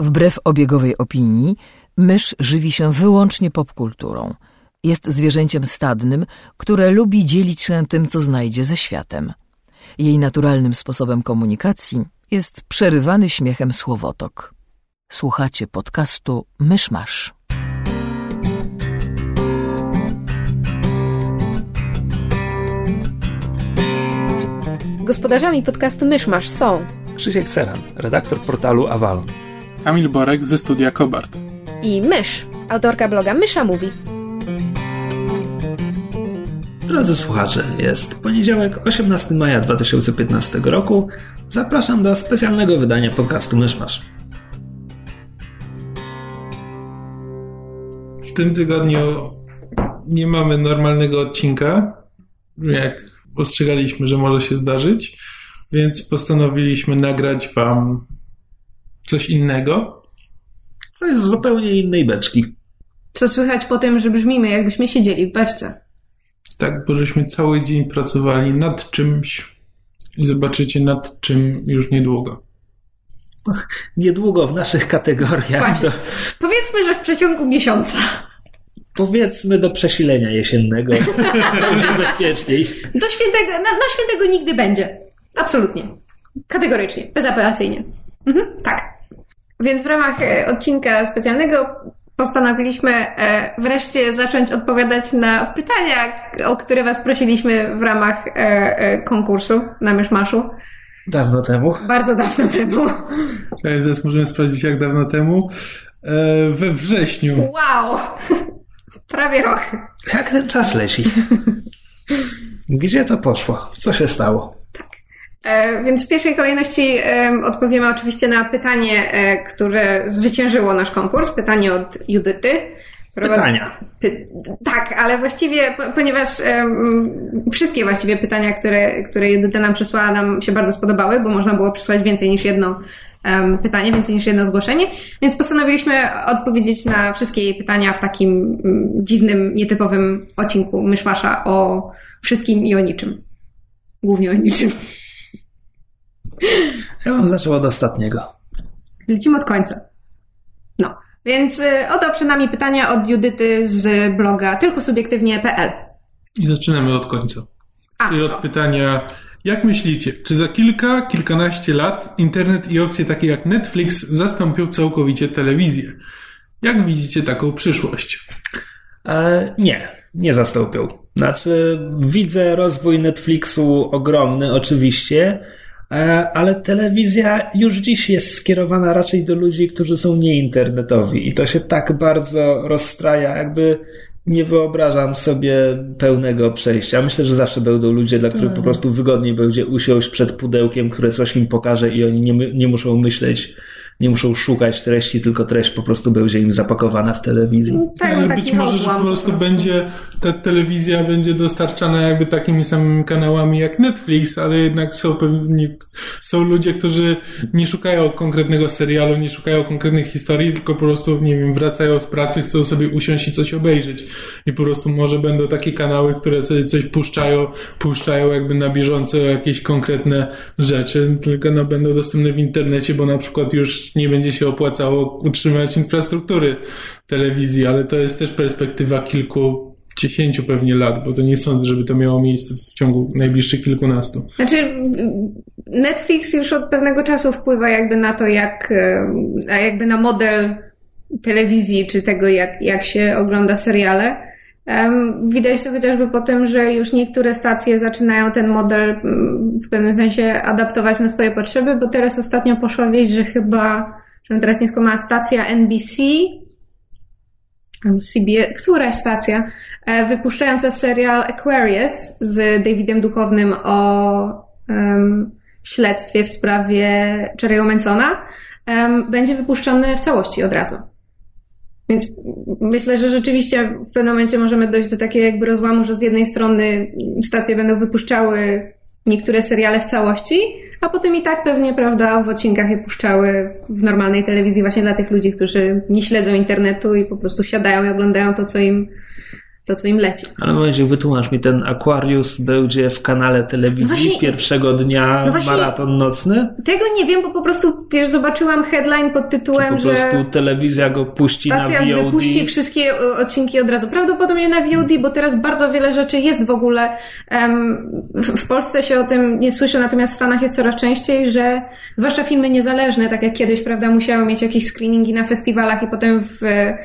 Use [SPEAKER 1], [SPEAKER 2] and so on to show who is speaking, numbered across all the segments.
[SPEAKER 1] Wbrew obiegowej opinii, mysz żywi się wyłącznie popkulturą. Jest zwierzęciem stadnym, które lubi dzielić się tym, co znajdzie ze światem. Jej naturalnym sposobem komunikacji jest przerywany śmiechem słowotok. Słuchacie podcastu Myszmasz.
[SPEAKER 2] Gospodarzami podcastu Myszmasz są
[SPEAKER 3] Krzysiek Ceran, redaktor portalu Avalon.
[SPEAKER 4] Kamil Borek ze studia Kobart.
[SPEAKER 2] i Mysz, autorka bloga Mysza Mówi.
[SPEAKER 3] Drodzy słuchacze, jest poniedziałek 18 maja 2015 roku. Zapraszam do specjalnego wydania podcastu Myszmasz.
[SPEAKER 4] W tym tygodniu nie mamy normalnego odcinka, jak ostrzegaliśmy, że może się zdarzyć, więc postanowiliśmy nagrać Wam coś innego.
[SPEAKER 3] To jest z zupełnie innej beczki.
[SPEAKER 2] Co słychać po tym, że brzmimy, jakbyśmy siedzieli w beczce.
[SPEAKER 4] Tak, bo żeśmy cały dzień pracowali nad czymś i zobaczycie nad czym już niedługo.
[SPEAKER 3] Niedługo w naszych kategoriach,
[SPEAKER 2] Właśnie.
[SPEAKER 3] do,
[SPEAKER 2] Powiedzmy, że w przeciągu miesiąca.
[SPEAKER 3] powiedzmy do przesilenia jesiennego, będzie bezpieczniej.
[SPEAKER 2] Do świętego, na, na świętego nigdy będzie. Absolutnie. Kategorycznie, bezapelacyjnie. Mhm, tak. Więc w ramach e, odcinka specjalnego postanowiliśmy e, wreszcie zacząć odpowiadać na pytania, o które Was prosiliśmy w ramach e, konkursu na Myszmaszu.
[SPEAKER 3] Dawno temu.
[SPEAKER 2] Bardzo dawno temu.
[SPEAKER 4] Teraz możemy sprawdzić, jak dawno temu. We wrześniu.
[SPEAKER 2] Wow! Prawie rok.
[SPEAKER 3] Jak ten czas leci? Gdzie to poszło? Co się stało?
[SPEAKER 2] E, Więc w pierwszej kolejności em, odpowiemy oczywiście na pytanie, e, które zwyciężyło nasz konkurs. Pytanie od Judyty.
[SPEAKER 3] Pytania.
[SPEAKER 2] Py- tak, ale właściwie, po- ponieważ wszystkie właściwie pytania, które, które Judyta nam przysłała, nam się bardzo spodobały, bo można było przysłać więcej niż jedno pytanie, więcej niż jedno zgłoszenie, więc postanowiliśmy odpowiedzieć na wszystkie jej pytania w takim mm, dziwnym, nietypowym odcinku Myszmasza o wszystkim i o niczym. Głównie o niczym.
[SPEAKER 3] Ja bym zaczął od ostatniego.
[SPEAKER 2] Lecimy od końca. No, więc y, oto przed nami pytania od Judyty z bloga tylkosubiektywnie.pl.
[SPEAKER 4] I zaczynamy od końca.
[SPEAKER 2] A
[SPEAKER 4] Czyli
[SPEAKER 2] co?
[SPEAKER 4] od pytania, jak myślicie, czy za kilka, kilkanaście lat internet i opcje takie jak Netflix zastąpią całkowicie telewizję? Jak widzicie taką przyszłość?
[SPEAKER 3] E, nie, nie zastąpią. Znaczy, widzę rozwój Netflixu ogromny, oczywiście, ale telewizja już dziś jest skierowana raczej do ludzi, którzy są nieinternetowi i to się tak bardzo rozstraja, jakby nie wyobrażam sobie pełnego przejścia. Myślę, że zawsze będą ludzie, dla których po prostu wygodniej będzie usiąść przed pudełkiem, które coś im pokaże i oni nie, nie muszą myśleć, nie muszą szukać treści, tylko treść po prostu będzie im zapakowana w telewizji.
[SPEAKER 2] Tak,
[SPEAKER 4] Ale
[SPEAKER 2] taki
[SPEAKER 4] być może, że
[SPEAKER 2] rozłam
[SPEAKER 4] po prostu będzie, ta telewizja będzie dostarczana jakby takimi samymi kanałami jak Netflix, ale jednak są pewni, są ludzie, którzy nie szukają konkretnego serialu, nie szukają konkretnych historii, tylko po prostu, nie wiem, wracają z pracy, chcą sobie usiąść i coś obejrzeć. I po prostu może będą takie kanały, które sobie coś puszczają, puszczają jakby na bieżąco jakieś konkretne rzeczy, tylko no będą dostępne w internecie, bo na przykład już nie będzie się opłacało utrzymać infrastruktury telewizji, ale to jest też perspektywa kilku, dziesięciu pewnie lat, bo to nie sądzę, żeby to miało miejsce w ciągu najbliższych kilkunastu.
[SPEAKER 2] Znaczy, Netflix już od pewnego czasu wpływa jakby na to, jak, a jakby na model telewizji, czy tego, jak, jak się ogląda seriale. Widać to chociażby po tym, że już niektóre stacje zaczynają ten model mm, w pewnym sensie adaptować na swoje potrzeby, bo teraz ostatnio poszła wieść, że chyba, żebym teraz nie skłamała, stacja NBC, CBS, która stacja, e, wypuszczająca serial Aquarius z Davidem Duchownym o em, śledztwie w sprawie Cherry'ego Mansona, em, będzie wypuszczony w całości od razu. Więc myślę, że rzeczywiście w pewnym momencie możemy dojść do takiego jakby rozłamu, że z jednej strony stacje będą wypuszczały niektóre seriale w całości, a potem i tak pewnie, prawda, w odcinkach je puszczały w normalnej telewizji właśnie dla tych ludzi, którzy nie śledzą internetu i po prostu siadają i oglądają to, co im, to, co im leci.
[SPEAKER 3] Ale momencie, wytłumacz mi, ten Aquarius będzie w kanale telewizji
[SPEAKER 2] No właśnie-
[SPEAKER 3] pierwszego dnia
[SPEAKER 2] No właśnie-
[SPEAKER 3] maraton nocny?
[SPEAKER 2] Tego nie wiem, bo po prostu, wiesz, zobaczyłam headline pod tytułem,
[SPEAKER 3] po prostu
[SPEAKER 2] że
[SPEAKER 3] telewizja go puści na
[SPEAKER 2] stacja
[SPEAKER 3] VOD?
[SPEAKER 2] wypuści wszystkie e, odcinki od razu. Prawdopodobnie na VOD, bo teraz bardzo wiele rzeczy jest w ogóle. w, Polsce się o tym nie słyszy, natomiast w Stanach jest coraz częściej, że zwłaszcza filmy niezależne, tak jak kiedyś, prawda, musiały mieć jakieś screeningi na festiwalach i potem w e,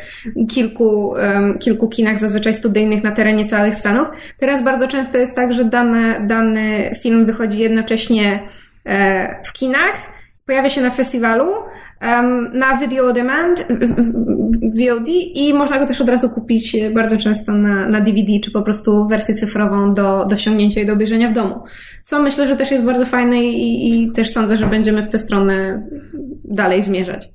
[SPEAKER 2] kilku, kilku kinach, zazwyczaj studyjnych na terenie całych Stanów. Teraz bardzo często jest tak, że dane, dany film wychodzi jednocześnie e, w kinach, pojawia się na festiwalu, na video demand, VOD i można go też od razu kupić bardzo często na, na DVD, czy po prostu wersję cyfrową do, do ściągnięcia i do obejrzenia w domu. Co myślę, że też jest bardzo fajne i, i też sądzę, że będziemy w tę stronę dalej zmierzać.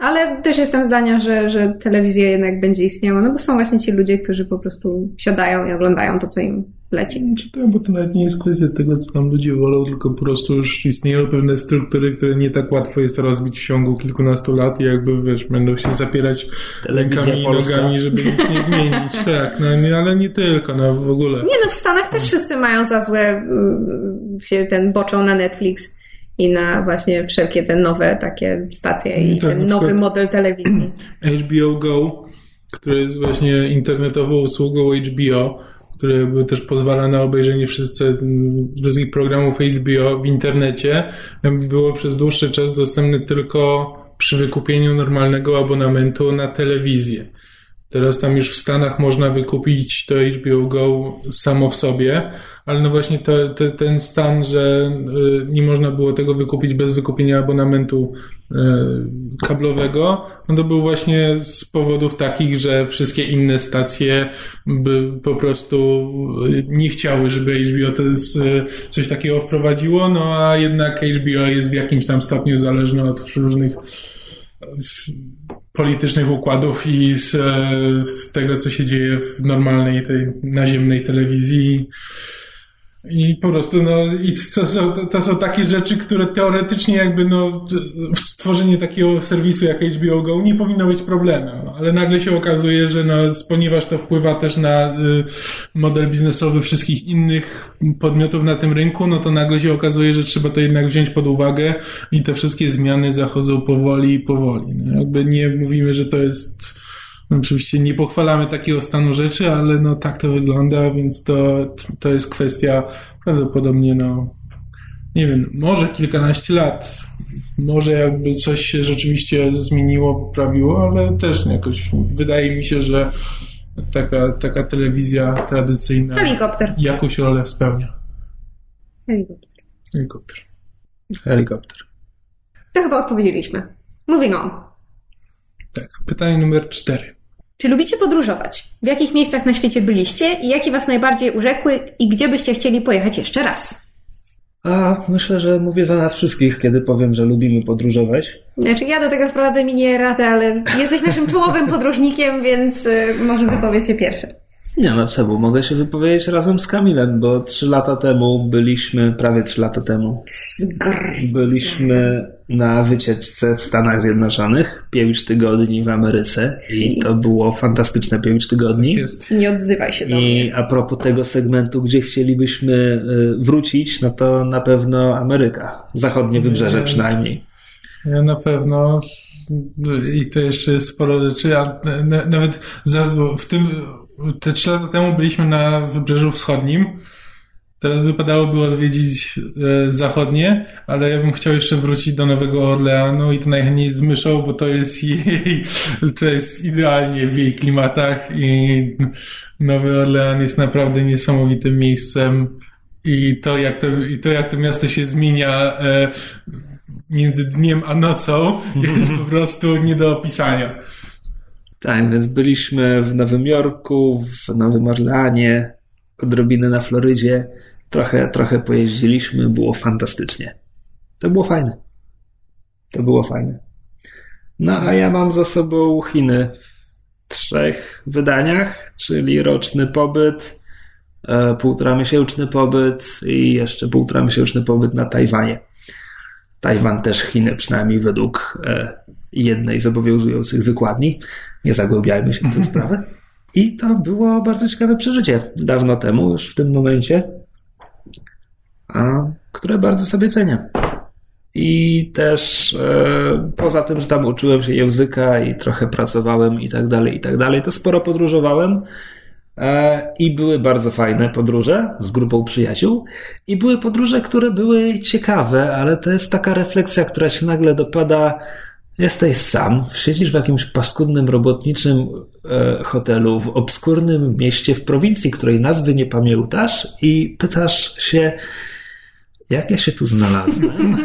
[SPEAKER 2] Ale też jestem zdania, że, że telewizja jednak będzie istniała, no bo są właśnie ci ludzie, którzy po prostu siadają i oglądają to, co im leci.
[SPEAKER 4] Czy to, bo to nawet nie jest kwestia tego, co tam ludzie wolą, tylko po prostu już istnieją pewne struktury, które nie tak łatwo jest rozbić w ciągu kilkunastu lat i jakby, wiesz, będą się zapierać
[SPEAKER 3] Telewizja
[SPEAKER 4] rękami i nogami, żeby nic nie zmienić. Tak, no nie, ale nie tylko, no w ogóle.
[SPEAKER 2] Nie no, w Stanach też wszyscy mają za złe mm, się ten boczą na Netflix i na właśnie wszelkie te nowe takie stacje i
[SPEAKER 4] Tak,
[SPEAKER 2] ten nowy model telewizji.
[SPEAKER 4] HBO Go, które jest właśnie internetową usługą HBO, które jakby też pozwala na obejrzenie wszystkich, wszystkich programów HBO w internecie, było przez dłuższy czas dostępne tylko przy wykupieniu normalnego abonamentu na telewizję. Teraz tam już w Stanach można wykupić to HBO Go samo w sobie, ale no właśnie to, to, ten stan, że y, nie można było tego wykupić bez wykupienia abonamentu y, kablowego, no to był właśnie z powodów takich, że wszystkie inne stacje by po prostu y, nie chciały, żeby HBO to jest, coś takiego wprowadziło, no a jednak HBO jest w jakimś tam stopniu zależne od różnych politycznych układów i z, e, z tego, co się dzieje w normalnej tej naziemnej telewizji. I po prostu, no, i to są, to są takie rzeczy, które teoretycznie jakby, no, stworzenie takiego serwisu jak HBO Go nie powinno być problemem, no, ale nagle się okazuje, że no, ponieważ to wpływa też na y, model biznesowy wszystkich innych podmiotów na tym rynku, no to nagle się okazuje, że trzeba to jednak wziąć pod uwagę i te wszystkie zmiany zachodzą powoli i powoli. No, jakby nie mówimy, że to jest no, Oczywiście nie pochwalamy takiego stanu rzeczy, ale no tak to wygląda, więc to, to jest kwestia prawdopodobnie, no nie wiem, może kilkanaście lat, może jakby coś się rzeczywiście zmieniło, poprawiło, ale też jakoś wydaje mi się, że taka, taka telewizja tradycyjna
[SPEAKER 2] Helikopter.
[SPEAKER 4] jakąś rolę spełnia.
[SPEAKER 2] Helikopter.
[SPEAKER 4] Helikopter.
[SPEAKER 3] Helikopter.
[SPEAKER 2] To chyba odpowiedzieliśmy. Moving on.
[SPEAKER 4] Tak. Pytanie numer cztery.
[SPEAKER 2] Czy lubicie podróżować? W jakich miejscach na świecie byliście i jakie was najbardziej urzekły i gdzie byście chcieli pojechać jeszcze raz?
[SPEAKER 3] A myślę, że mówię za nas wszystkich, kiedy powiem, że lubimy podróżować.
[SPEAKER 2] Znaczy, ja do tego wprowadzę mini radę, ale jesteś naszym czołowym podróżnikiem, więc y, może wypowiedz się pierwszy.
[SPEAKER 3] Nie no, czemu? Mogę się wypowiedzieć razem z Kamilem, bo trzy lata temu byliśmy, prawie trzy lata temu, byliśmy na wycieczce w Stanach Zjednoczonych, pięć tygodni w Ameryce i to było fantastyczne pięć tygodni.
[SPEAKER 2] Nie odzywaj się do mnie.
[SPEAKER 3] I a propos tego segmentu, gdzie chcielibyśmy y, wrócić, no to na pewno Ameryka. Zachodnie wybrzeże
[SPEAKER 4] Nie.
[SPEAKER 3] przynajmniej.
[SPEAKER 4] Ja na pewno i to jeszcze jest sporo rzeczy, a na, nawet w tym, te trzy lata temu byliśmy na Wybrzeżu Wschodnim. Teraz wypadałoby odwiedzić e, zachodnie, ale ja bym chciał jeszcze wrócić do Nowego Orleanu i to najchętniej z myszą, bo to jest jej, to jest idealnie w jej klimatach i Nowy Orlean jest naprawdę niesamowitym miejscem i to jak to, i to, jak to miasto się zmienia e, między dniem a nocą jest po prostu nie do opisania.
[SPEAKER 3] Tak, więc byliśmy w Nowym Jorku, w Nowym Orleanie, odrobinę na Florydzie. Trochę, trochę pojeździliśmy, było fantastycznie. To było fajne. To było fajne. No a ja mam za sobą Chiny w trzech wydaniach, czyli roczny pobyt, e, półtora miesięczny pobyt i jeszcze półtora miesięczny pobyt na Tajwanie. Tajwan też Chiny, przynajmniej według e, jednej z obowiązujących wykładni. Nie zagłębiajmy się w tę sprawę. I to było bardzo ciekawe przeżycie dawno temu, już w tym momencie, a które bardzo sobie cenię. I też e, poza tym, że tam uczyłem się języka i trochę pracowałem i tak dalej, i tak dalej, to sporo podróżowałem. E, I były bardzo fajne podróże z grupą przyjaciół. I były podróże, które były ciekawe, ale to jest taka refleksja, która się nagle dopada. Jesteś sam, siedzisz w jakimś paskudnym, robotniczym e, hotelu w obskurnym mieście w prowincji, której nazwy nie pamiętasz, i pytasz się, jak ja się tu znalazłem?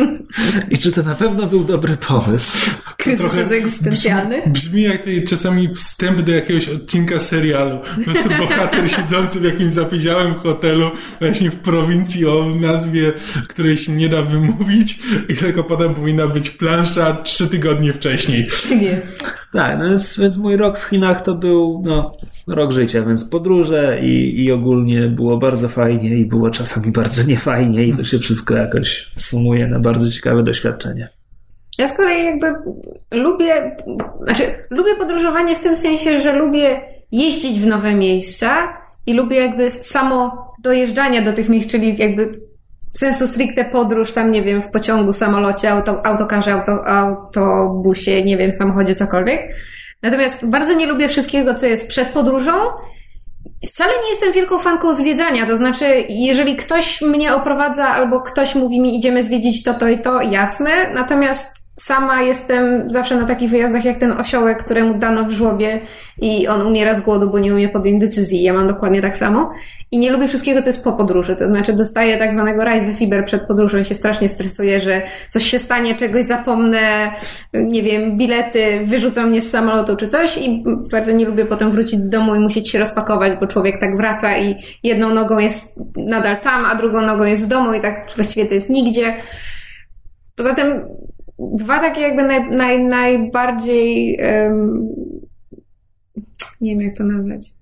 [SPEAKER 3] I czy to na pewno był dobry pomysł?
[SPEAKER 2] Kryzys egzystencjalny?
[SPEAKER 4] Brzmi, brzmi jak tej czasami wstęp do jakiegoś odcinka serialu. Po prostu bohater siedzący w jakimś zapidziałym hotelu właśnie w prowincji o nazwie, której się nie da wymówić i tylko potem powinna być plansza trzy tygodnie wcześniej.
[SPEAKER 2] Tak jest.
[SPEAKER 3] Tak, no więc, więc mój rok w Chinach to był no, rok życia, więc podróże i, i ogólnie było bardzo fajnie i było czasami bardzo niefajnie i to się wszystko jakoś sumuje na bardzo ciekawe doświadczenie.
[SPEAKER 2] Ja z kolei jakby lubię, znaczy lubię podróżowanie w tym sensie, że lubię jeździć w nowe miejsca i lubię jakby samo dojeżdżania do tych miejsc, czyli jakby sensu stricte podróż tam, nie wiem, w pociągu, samolocie, auto, autokarze, auto, autobusie, nie wiem, samochodzie, cokolwiek. Natomiast bardzo nie lubię wszystkiego, co jest przed podróżą. Wcale nie jestem wielką fanką zwiedzania, to znaczy, jeżeli ktoś mnie oprowadza albo ktoś mówi mi, idziemy zwiedzić to, to i to, jasne. Natomiast sama jestem zawsze na takich wyjazdach jak ten osiołek, któremu dano w żłobie i on umiera z głodu, bo nie umie podjąć decyzji. Ja mam dokładnie tak samo. I nie lubię wszystkiego, co jest po podróży. To znaczy dostaję tak zwanego Reisefiber przed podróżą i się strasznie stresuję, że coś się stanie, czegoś zapomnę, nie wiem, bilety, wyrzucą mnie z samolotu czy coś i bardzo nie lubię potem wrócić do domu i musieć się rozpakować, bo człowiek tak wraca i jedną nogą jest nadal tam, a drugą nogą jest w domu i tak właściwie to jest nigdzie. Poza tym dwa takie jakby naj, naj, najbardziej um, nie wiem jak to nazwać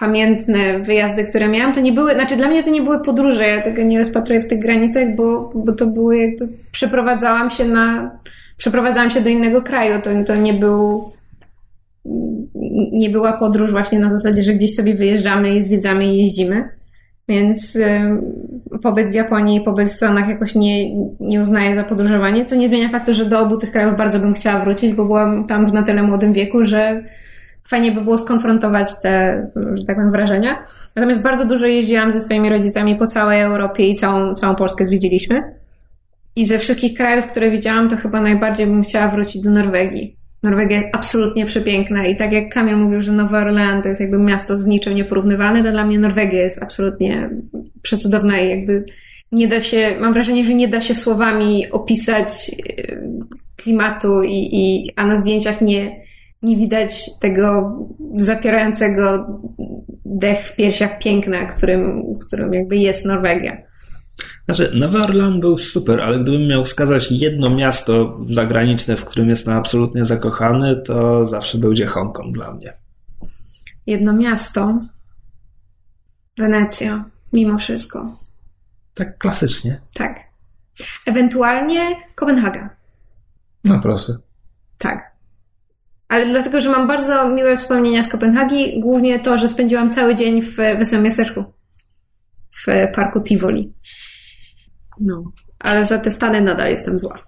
[SPEAKER 2] pamiętne wyjazdy, które miałam, to nie były, znaczy dla mnie to nie były podróże, ja tego nie rozpatruję w tych granicach, bo, bo to były jakby, przeprowadzałam się na, przeprowadzałam się do innego kraju, to, to nie był, nie była podróż właśnie na zasadzie, że gdzieś sobie wyjeżdżamy i zwiedzamy i jeździmy. Więc pobyt w Japonii i pobyt w Stanach jakoś nie, nie uznaję za podróżowanie, co nie zmienia faktu, że do obu tych krajów bardzo bym chciała wrócić, bo byłam tam w na tyle młodym wieku, że fajnie by było skonfrontować te, że tak powiem, wrażenia. Natomiast bardzo dużo jeździłam ze swoimi rodzicami po całej Europie i całą, całą Polskę zwiedziliśmy. I ze wszystkich krajów, które widziałam, to chyba najbardziej bym chciała wrócić do Norwegii. Norwegia jest absolutnie przepiękna i tak jak Kamil mówił, że Nowy Orlean to jest jakby miasto z niczym nieporównywalne, to dla mnie Norwegia jest absolutnie przecudowna i jakby nie da się, mam wrażenie, że nie da się słowami opisać e, klimatu i, i a na zdjęciach nie, nie widać tego zapierającego dech w piersiach piękna, którym, którym jakby jest Norwegia.
[SPEAKER 3] Znaczy, Nowy Orlean był super, ale gdybym miał wskazać jedno miasto zagraniczne, w którym jestem absolutnie zakochany, to zawsze będzie Hongkong dla mnie.
[SPEAKER 2] Jedno miasto. Wenecja, mimo wszystko.
[SPEAKER 3] Tak klasycznie.
[SPEAKER 2] Tak. Ewentualnie Kopenhaga.
[SPEAKER 3] No proszę.
[SPEAKER 2] Tak. Ale dlatego, że mam bardzo miłe wspomnienia z Kopenhagi, głównie to, że spędziłam cały dzień w Wesołym Miasteczku. W parku Tivoli. No. Ale za te stany nadal jestem zła.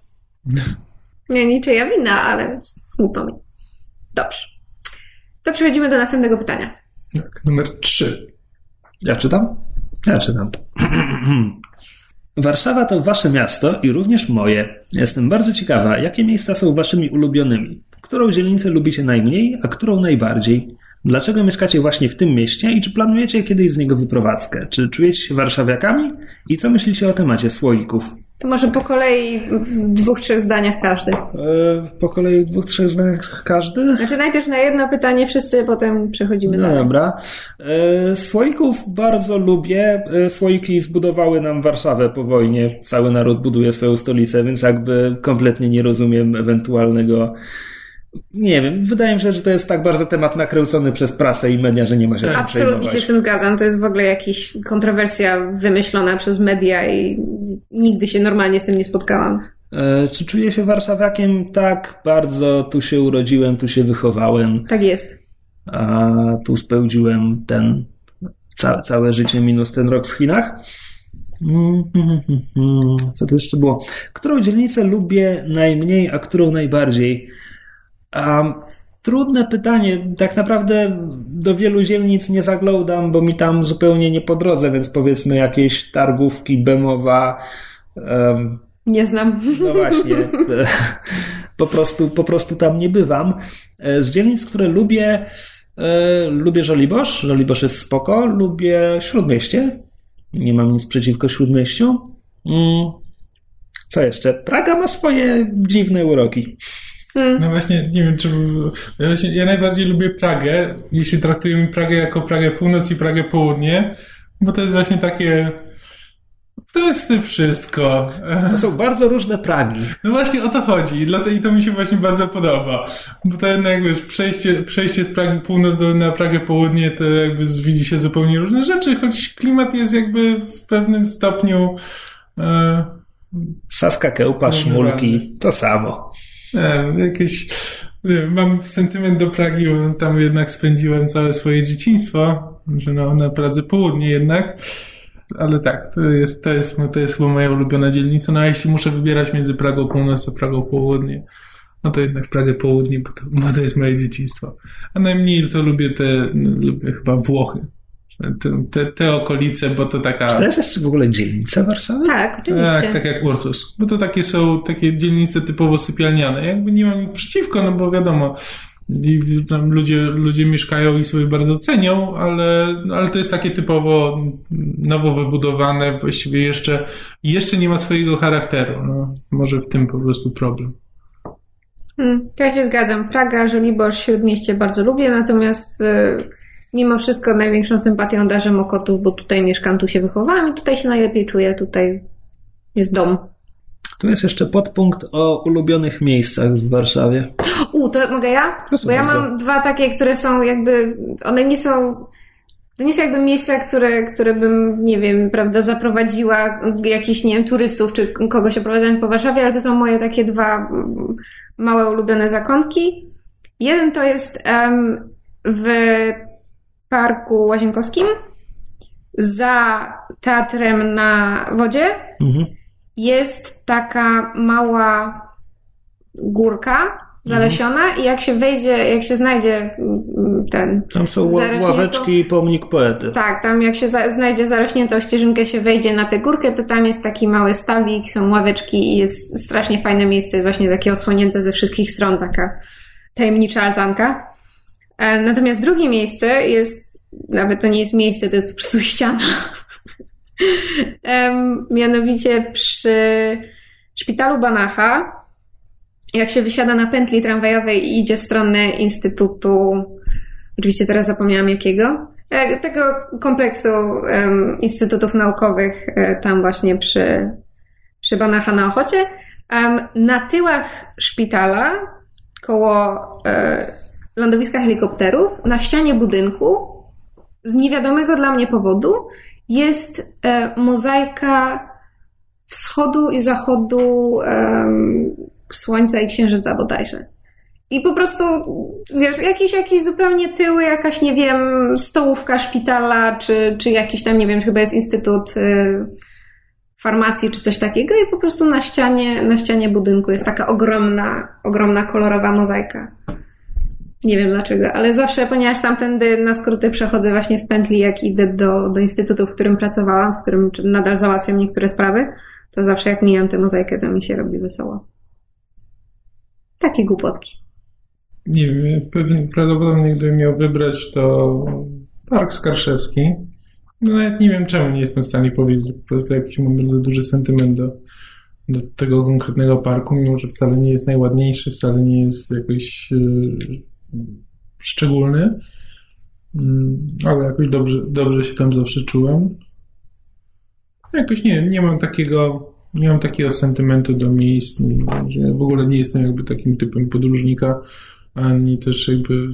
[SPEAKER 2] Nie, niczyja wina, ale smutno mi. Dobrze. To przechodzimy do następnego pytania.
[SPEAKER 4] Tak, numer trzy.
[SPEAKER 3] Ja czytam? Ja czytam. Warszawa to wasze miasto i również moje. Jestem bardzo ciekawa, jakie miejsca są waszymi ulubionymi. Którą dzielnicę lubicie najmniej, a którą najbardziej? Dlaczego mieszkacie właśnie w tym mieście i czy planujecie kiedyś z niego wyprowadzkę? Czy czujecie się warszawiakami? I co myślicie o temacie słoików?
[SPEAKER 2] To może po kolei w dwóch, trzech zdaniach każdy.
[SPEAKER 3] Eee, po kolei w dwóch, trzech zdaniach każdy?
[SPEAKER 2] Znaczy najpierw na jedno pytanie wszyscy, potem przechodzimy
[SPEAKER 3] no
[SPEAKER 2] dalej.
[SPEAKER 3] dobra. Eee, słoików bardzo lubię. Eee, słoiki zbudowały nam Warszawę po wojnie. Cały naród buduje swoją stolicę, więc jakby kompletnie nie rozumiem ewentualnego nie wiem, wydaje mi się, że to jest tak bardzo temat nakręcony przez prasę i media, że nie ma się czym
[SPEAKER 2] Absolutnie się z tym zgadzam. To jest w ogóle jakaś kontrowersja wymyślona przez media i nigdy się normalnie z tym nie spotkałam.
[SPEAKER 3] E, czy czuję się warszawiakiem? Tak, bardzo. Tu się urodziłem, tu się wychowałem.
[SPEAKER 2] Tak jest.
[SPEAKER 3] a tu spędziłem ten ca całe życie minus ten rok w Chinach. Co tu jeszcze było? Którą dzielnicę lubię najmniej, a którą najbardziej? Um, trudne pytanie. Tak naprawdę do wielu dzielnic nie zaglądam, bo mi tam zupełnie nie po drodze, więc powiedzmy jakieś targówki, Bemowa. Um,
[SPEAKER 2] nie znam.
[SPEAKER 3] No właśnie. Po prostu, po prostu tam nie bywam. Z dzielnic, które lubię, lubię Żoliborz. Żoliborz jest spoko. Lubię Śródmieście. Nie mam nic przeciwko Śródmieściu. Mm. Co jeszcze? Praga ma swoje dziwne uroki.
[SPEAKER 4] Hmm. No właśnie, nie wiem, czy. Ja, właśnie, ja najbardziej lubię Pragę, jeśli traktujemy Pragę jako Pragę Północ i Pragę Południe, bo to jest właśnie takie. To jest tym wszystko.
[SPEAKER 3] To są bardzo różne Pragi.
[SPEAKER 4] No właśnie o to chodzi i, dlatego, i to mi się właśnie bardzo podoba. Bo to jednak, wiesz, przejście, przejście z Pragi Północ do, na Pragę Południe to jakby widzi się zupełnie różne rzeczy, choć klimat jest jakby w pewnym stopniu... E,
[SPEAKER 3] Saska, kełpa, szmulki, to samo.
[SPEAKER 4] Nie, jakieś... Nie, mam sentyment do Pragi, bo tam jednak spędziłem całe swoje dzieciństwo, że no, na Pradze Południe jednak ale tak, to jest, to jest, to jest chyba moja ulubiona dzielnica. No a jeśli muszę wybierać między Pragą Północ a Pragą Południe, no to jednak Pragę Południe, bo to, bo to jest moje dzieciństwo. A najmniej to lubię te, lubię chyba Włochy. Te, te, okolice, bo to taka...
[SPEAKER 3] Czy to jest jeszcze w ogóle dzielnica Warszawy?
[SPEAKER 2] Tak, oczywiście.
[SPEAKER 4] Tak, tak jak Ursus. Bo to takie są takie dzielnice typowo sypialniane. Jakby nie mam nic przeciwko, no bo wiadomo, i tam ludzie, ludzie mieszkają i sobie bardzo cenią, ale, ale to jest takie typowo nowo wybudowane, właściwie jeszcze, jeszcze nie ma swojego charakteru. No, może w tym po prostu problem.
[SPEAKER 2] Hmm, ja się zgadzam. Praga, Żoliborz, Śródmieście bardzo lubię, natomiast y, mimo wszystko największą sympatią darzę Mokotów, bo tutaj mieszkam, tu się wychowałam i tutaj się najlepiej czuję, tutaj jest dom.
[SPEAKER 3] Tu jest jeszcze podpunkt o ulubionych miejscach w Warszawie.
[SPEAKER 2] U, to mogę ja? Proszę Bo ja bardzo. mam dwa takie, które są jakby, one nie są, to nie są jakby miejsca, które, które bym, nie wiem, prawda, zaprowadziła jakichś, nie wiem, turystów czy kogoś oprowadzając po Warszawie, ale to są moje takie dwa małe ulubione zakątki. Jeden to jest um, w Parku Łazienkowskim za teatrem na wodzie. Mhm jest taka mała górka zalesiona mhm. i jak się wejdzie, jak się znajdzie mm, ten...
[SPEAKER 3] Tam są ławeczki i pomnik poety.
[SPEAKER 2] Tak, tam jak się za, znajdzie zarośniętą ścieżynkę, się wejdzie na tę górkę, to tam jest taki mały stawik, są ławeczki i jest strasznie fajne miejsce, właśnie takie osłonięte ze wszystkich stron, taka tajemnicza altanka. E, natomiast drugie miejsce jest, nawet to nie jest miejsce, to jest po prostu ściana mianowicie przy szpitalu Banacha, jak się wysiada na pętli tramwajowej i idzie w stronę Instytutu, oczywiście teraz zapomniałam jakiego, e, tego kompleksu instytutów naukowych e, tam właśnie przy, przy Banacha na Ochocie. Na tyłach szpitala, koło e, lądowiska helikopterów, na ścianie budynku, z niewiadomego dla mnie powodu, jest e, mozaika wschodu i zachodu słońca i księżyca bodajże. I po prostu, wiesz, jakieś, jakieś zupełnie tyły, jakaś, nie wiem, stołówka szpitala, czy, czy jakiś tam, nie wiem, chyba jest instytut y, farmacji, czy coś takiego i po prostu na ścianie, na ścianie budynku jest taka ogromna, ogromna kolorowa mozaika. Nie wiem dlaczego, ale zawsze, ponieważ tamtędy na skróty przechodzę właśnie z pętli, jak idę do, do instytutu, w którym pracowałam, w którym nadal załatwiam niektóre sprawy, to zawsze jak mijam tę mozaikę, to mi się robi wesoło. Takie głupotki.
[SPEAKER 4] Nie wiem, pewnie, prawdopodobnie gdybym miał wybrać, to Park Skarszewski. No nawet nie wiem czemu, nie jestem w stanie powiedzieć. Po prostu jakiś mam bardzo duży sentyment do, do tego konkretnego parku, mimo że wcale nie jest najładniejszy, wcale nie jest jakoś yy, szczególny, mm, ale jakoś dobrze, dobrze się tam zawsze czułem. Jakoś nie, nie mam takiego, nie mam takiego sentymentu do miejsc, że w ogóle nie jestem jakby takim typem podróżnika, ani też jakby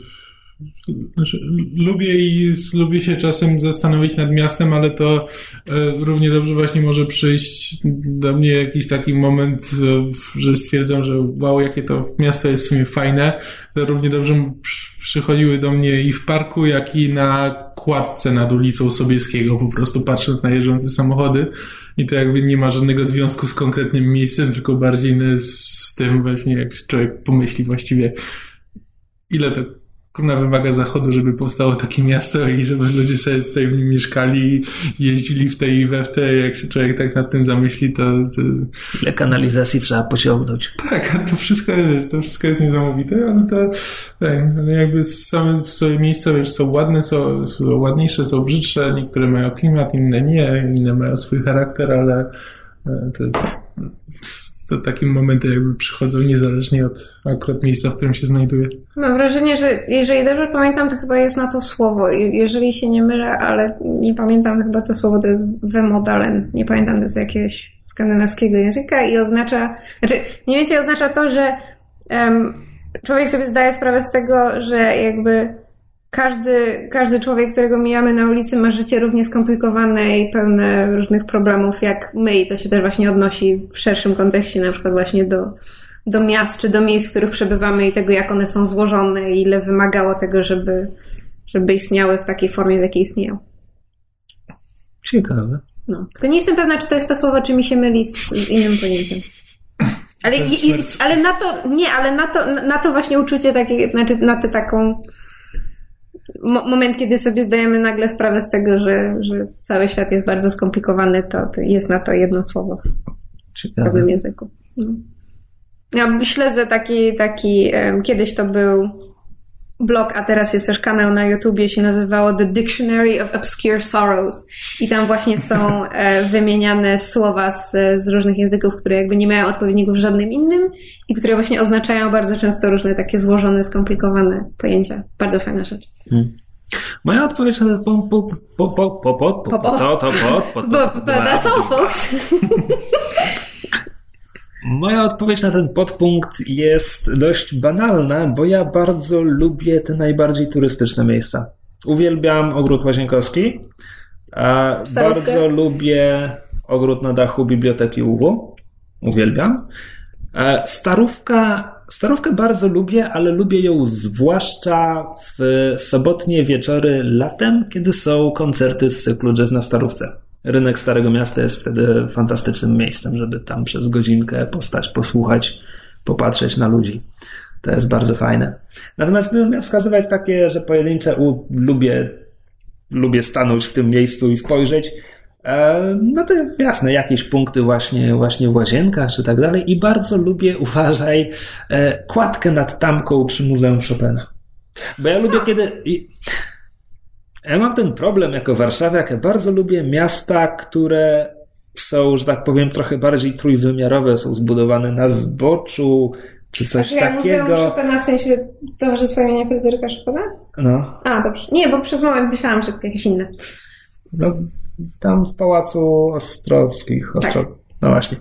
[SPEAKER 4] Znaczy, lubię i lubię się czasem zastanowić nad miastem, ale to e, równie dobrze właśnie może przyjść do mnie jakiś taki moment, e, że stwierdzam, że wow, jakie to miasto jest w sumie fajne. To równie dobrze przychodziły do mnie i w parku, jak i na kładce nad ulicą Sobieskiego, po prostu patrząc na jeżdżące samochody. I to jakby nie ma żadnego związku z konkretnym miejscem, tylko bardziej z tym właśnie, jak człowiek pomyśli właściwie, ile to kurna wymaga zachodu, żeby powstało takie miasto i żeby ludzie sobie tutaj w nim mieszkali, jeździli w tej i we w te. Jak się człowiek tak nad tym zamyśli, to... to...
[SPEAKER 3] Ile kanalizacji trzeba pociągnąć.
[SPEAKER 4] Tak, to wszystko, to wszystko jest niesamowite, ale to tak, ale jakby same w sobie miejsca, wiesz, są ładne, są, są ładniejsze, są brzydsze, niektóre mają klimat, inne nie, inne mają swój charakter, ale e, to to takie momenty jakby przychodzą niezależnie od akurat miejsca, w którym się znajduje.
[SPEAKER 2] Mam wrażenie, że jeżeli dobrze pamiętam, to chyba jest na to słowo. Jeżeli się nie mylę, ale nie pamiętam chyba to słowo, to jest wemodalen. Nie pamiętam, to jest jakiegoś skandynawskiego języka i oznacza, znaczy mniej więcej oznacza to, że um, człowiek sobie zdaje sprawę z tego, że jakby każdy, każdy człowiek, którego mijamy na ulicy, ma życie równie skomplikowane i pełne różnych problemów jak my, i to się też właśnie odnosi w szerszym kontekście, na przykład właśnie do, do miast czy do miejsc, w których przebywamy i tego, jak one są złożone i ile wymagało tego, żeby, żeby istniały w takiej formie, w jakiej istnieją.
[SPEAKER 3] Ciekawe.
[SPEAKER 2] No. Tylko nie jestem pewna, czy to jest to słowo, czy mi się myli z, z innym pojęciem. Ale, i, i, ale na to, nie, ale na to, na to właśnie uczucie takie, znaczy na tę taką moment, kiedy sobie zdajemy nagle sprawę z tego, że, że cały świat jest bardzo skomplikowany, to, to jest na to jedno słowo w pewnym języku. No. Ja śledzę taki, taki kiedyś to był blog, a teraz jest też kanał na YouTubie, się nazywało The Dictionary of Obscure Sorrows. I tam właśnie są e, wymieniane słowa z, z różnych języków, które jakby nie mają odpowiedników w żadnym innym i które właśnie oznaczają bardzo często różne takie złożone, skomplikowane pojęcia. Bardzo fajna rzecz. Hmm.
[SPEAKER 3] Moja odpowiedź na po, po, po, po, po, po, po, po, to, to, po, po,
[SPEAKER 2] po, po, that's all, folks.
[SPEAKER 3] Moja odpowiedź na ten podpunkt jest dość banalna, bo ja bardzo lubię te najbardziej turystyczne miejsca. Uwielbiam ogród łazienkowski. A bardzo lubię ogród na dachu Biblioteki UW. Uwielbiam. Starówka, starówkę bardzo lubię, ale lubię ją zwłaszcza w sobotnie wieczory latem, kiedy są koncerty z cyklu Jazz na Starówce rynek Starego Miasta jest wtedy fantastycznym miejscem, żeby tam przez godzinkę postać, posłuchać, popatrzeć na ludzi. To jest bardzo fajne. Natomiast gdybym miał wskazywać takie, że pojedyncze u, lubię, lubię stanąć w tym miejscu i spojrzeć, e, no to jasne, jakieś punkty właśnie, właśnie w łazienkach czy tak dalej. I bardzo lubię, uważaj, e, kładkę nad tamką przy Muzeum Chopina. Bo ja lubię, kiedy. Ja mam ten problem jako warszawiak. Ja bardzo lubię miasta, które są, że tak powiem, trochę bardziej trójwymiarowe, są zbudowane na zboczu, czy coś
[SPEAKER 2] ja,
[SPEAKER 3] takiego.
[SPEAKER 2] Muzeum Chopina w sensie Towarzystwo imienia Fryderyka Chopina?
[SPEAKER 3] No.
[SPEAKER 2] A, dobrze. Nie, bo przez moment myślałam, że jakieś inne.
[SPEAKER 3] No, tam w Pałacu Ostrowskich. Ostro... Tak. No właśnie.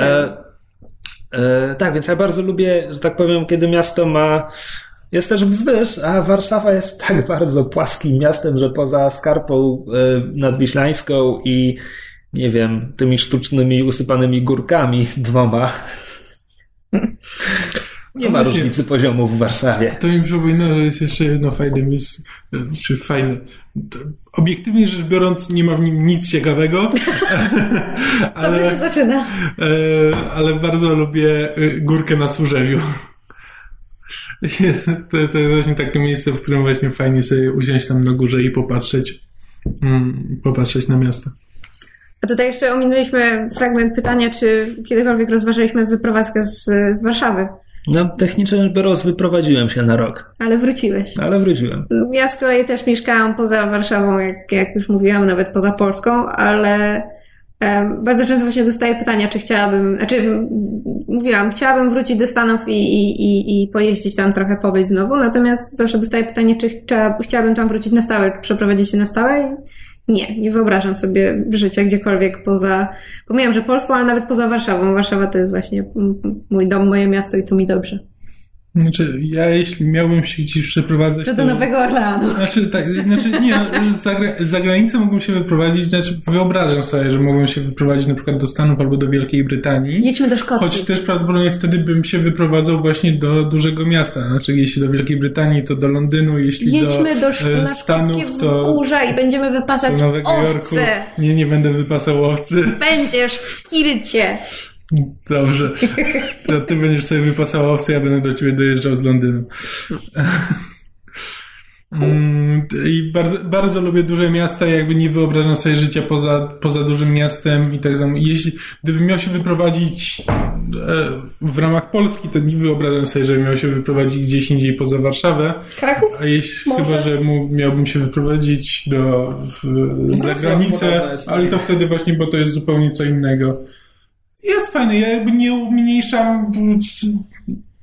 [SPEAKER 2] E,
[SPEAKER 3] e, tak, więc ja bardzo lubię, że tak powiem, kiedy miasto ma jest też wzwyż, a Warszawa jest tak bardzo płaskim miastem, że poza skarpą e, nadwiślańską i nie wiem, tymi sztucznymi usypanymi górkami dwoma. Nie ma właśnie, różnicy poziomu w Warszawie.
[SPEAKER 4] To mi przypomina, że jest jeszcze jedno fajne miejsce, czy fajne. Obiektywnie rzecz biorąc, nie ma w nim nic ciekawego.
[SPEAKER 2] ale, Dobrze się zaczyna.
[SPEAKER 4] E, ale bardzo lubię e, górkę na Służewiu. To, to jest właśnie takie miejsce, w którym właśnie fajnie sobie usiąść tam na górze i popatrzeć, mm, popatrzeć na miasto.
[SPEAKER 2] A tutaj jeszcze ominęliśmy fragment pytania, czy kiedykolwiek rozważaliśmy wyprowadzkę z, z Warszawy.
[SPEAKER 3] No, technicznie rzecz biorąc, wyprowadziłem się na rok.
[SPEAKER 2] Ale wróciłeś.
[SPEAKER 3] Ale wróciłem.
[SPEAKER 2] Ja z kolei też mieszkałam poza Warszawą, jak, jak już mówiłam, nawet poza Polską, ale bardzo często właśnie dostaję pytania, czy chciałabym, znaczy mówiłam, chciałabym wrócić do Stanów i, i, i, pojeździć tam trochę, pobyć znowu, natomiast zawsze dostaję pytanie, czy chciałabym tam wrócić na stałe, przeprowadzić się na stałe nie, nie wyobrażam sobie życia gdziekolwiek poza, pomijam, że Polską, ale nawet poza Warszawą. Warszawa to jest właśnie mój dom, moje miasto i tu mi dobrze.
[SPEAKER 4] Znaczy, ja jeśli miałbym się gdzieś przeprowadzać...
[SPEAKER 2] To do Nowego Orleanu.
[SPEAKER 4] Znaczy, tak, znaczy nie, no, za, za granicę mógłbym się wyprowadzić, znaczy wyobrażam sobie, że mógłbym się wyprowadzić na przykład do Stanów albo do Wielkiej Brytanii.
[SPEAKER 2] Jedźmy do Szkocji.
[SPEAKER 4] Choć też prawdopodobnie wtedy bym się wyprowadzał właśnie do dużego miasta. Znaczy, jeśli do Wielkiej Brytanii, to do Londynu, jeśli
[SPEAKER 2] Jedźmy do,
[SPEAKER 4] do,
[SPEAKER 2] Sz-
[SPEAKER 4] e,
[SPEAKER 2] na
[SPEAKER 4] Stanów, to
[SPEAKER 2] wzgórza i będziemy
[SPEAKER 4] do
[SPEAKER 2] wypasać
[SPEAKER 4] Nowego
[SPEAKER 2] owce.
[SPEAKER 4] Jorku. Nie, nie będę wypasał owcy.
[SPEAKER 2] Będziesz w Kircie.
[SPEAKER 4] Dobrze. To ty będziesz sobie wypasał owce, ja będę do ciebie dojeżdżał z Londynu. Mm, I bardzo, bardzo lubię duże miasta i jakby nie wyobrażam sobie życia poza, poza dużym miastem i tak samo. Jeśli, gdybym miał się wyprowadzić e, w ramach Polski, to nie wyobrażam sobie, że miał się wyprowadzić gdzieś indziej poza Warszawę.
[SPEAKER 2] Kraków?
[SPEAKER 4] A jeśli
[SPEAKER 2] Może?
[SPEAKER 4] chyba, że mu, miałbym się wyprowadzić do, w, za
[SPEAKER 3] Wrocław
[SPEAKER 4] granicę,
[SPEAKER 3] podobno jest
[SPEAKER 4] ale to wtedy właśnie, bo to jest zupełnie co innego. Jest fajny, ja jakby nie umniejszam,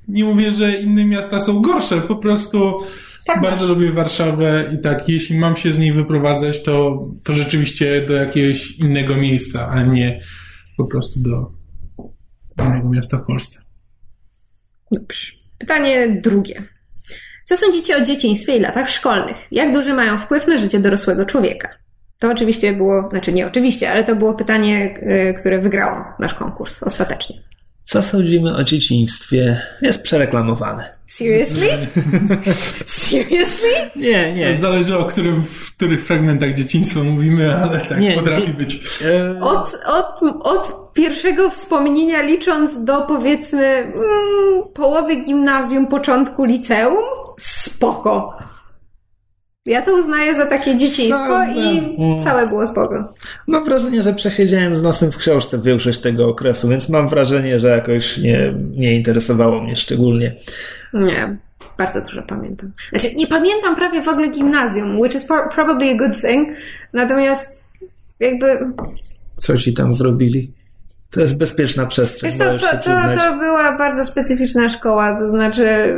[SPEAKER 4] nie mówię, że inne miasta są gorsze, po prostu
[SPEAKER 2] Tak
[SPEAKER 4] bardzo
[SPEAKER 2] masz.
[SPEAKER 4] lubię Warszawę i tak, jeśli mam się z niej wyprowadzać, to, to rzeczywiście do jakiegoś innego miejsca, a nie po prostu do innego miasta w Polsce.
[SPEAKER 2] Dobrze. Pytanie drugie. Co sądzicie o dzieciństwie i latach szkolnych? Jak duży mają wpływ na życie dorosłego człowieka? To oczywiście było, znaczy nie oczywiście, ale to było pytanie, y, które wygrało nasz konkurs ostatecznie.
[SPEAKER 3] Co sądzimy o dzieciństwie? Jest przereklamowane.
[SPEAKER 2] Seriously? Seriously?
[SPEAKER 3] Nie, nie.
[SPEAKER 4] Zależy o którym, w których fragmentach dzieciństwa mówimy, ale tak
[SPEAKER 3] Nie,
[SPEAKER 4] potrafi
[SPEAKER 3] dzie-
[SPEAKER 4] być.
[SPEAKER 3] E,
[SPEAKER 2] Od, od, od pierwszego wspomnienia licząc do powiedzmy mm, połowy gimnazjum, początku liceum? Spoko. Ja to uznaję za takie dzieciństwo i całe było spoko.
[SPEAKER 3] Mam wrażenie, że przesiedziałem z nosem w książce większość tego okresu, więc mam wrażenie, że jakoś nie, nie interesowało mnie szczególnie.
[SPEAKER 2] Nie, bardzo dużo pamiętam. Znaczy, nie pamiętam prawie w ogóle gimnazjum, which is pro- probably a good thing, natomiast jakby,
[SPEAKER 3] Co ci tam zrobili? To jest bezpieczna przestrzeń.
[SPEAKER 2] wiesz co, to, to, to była bardzo specyficzna szkoła, to znaczy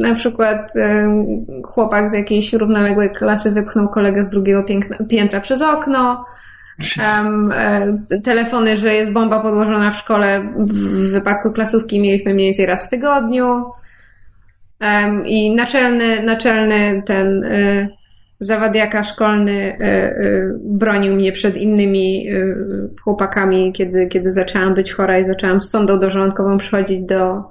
[SPEAKER 2] na przykład em, chłopak z jakiejś równoległej klasy wypchnął kolegę z drugiego piętra przez okno, e, telefony, że jest bomba podłożona w szkole. W wypadku klasówki mieliśmy mniej więcej raz w tygodniu. Em, I naczelny, naczelny ten e, zawadiaka szkolny e, e, bronił mnie przed innymi e, chłopakami, kiedy, kiedy zaczęłam być chora i zaczęłam z sondą dorządkową przychodzić do,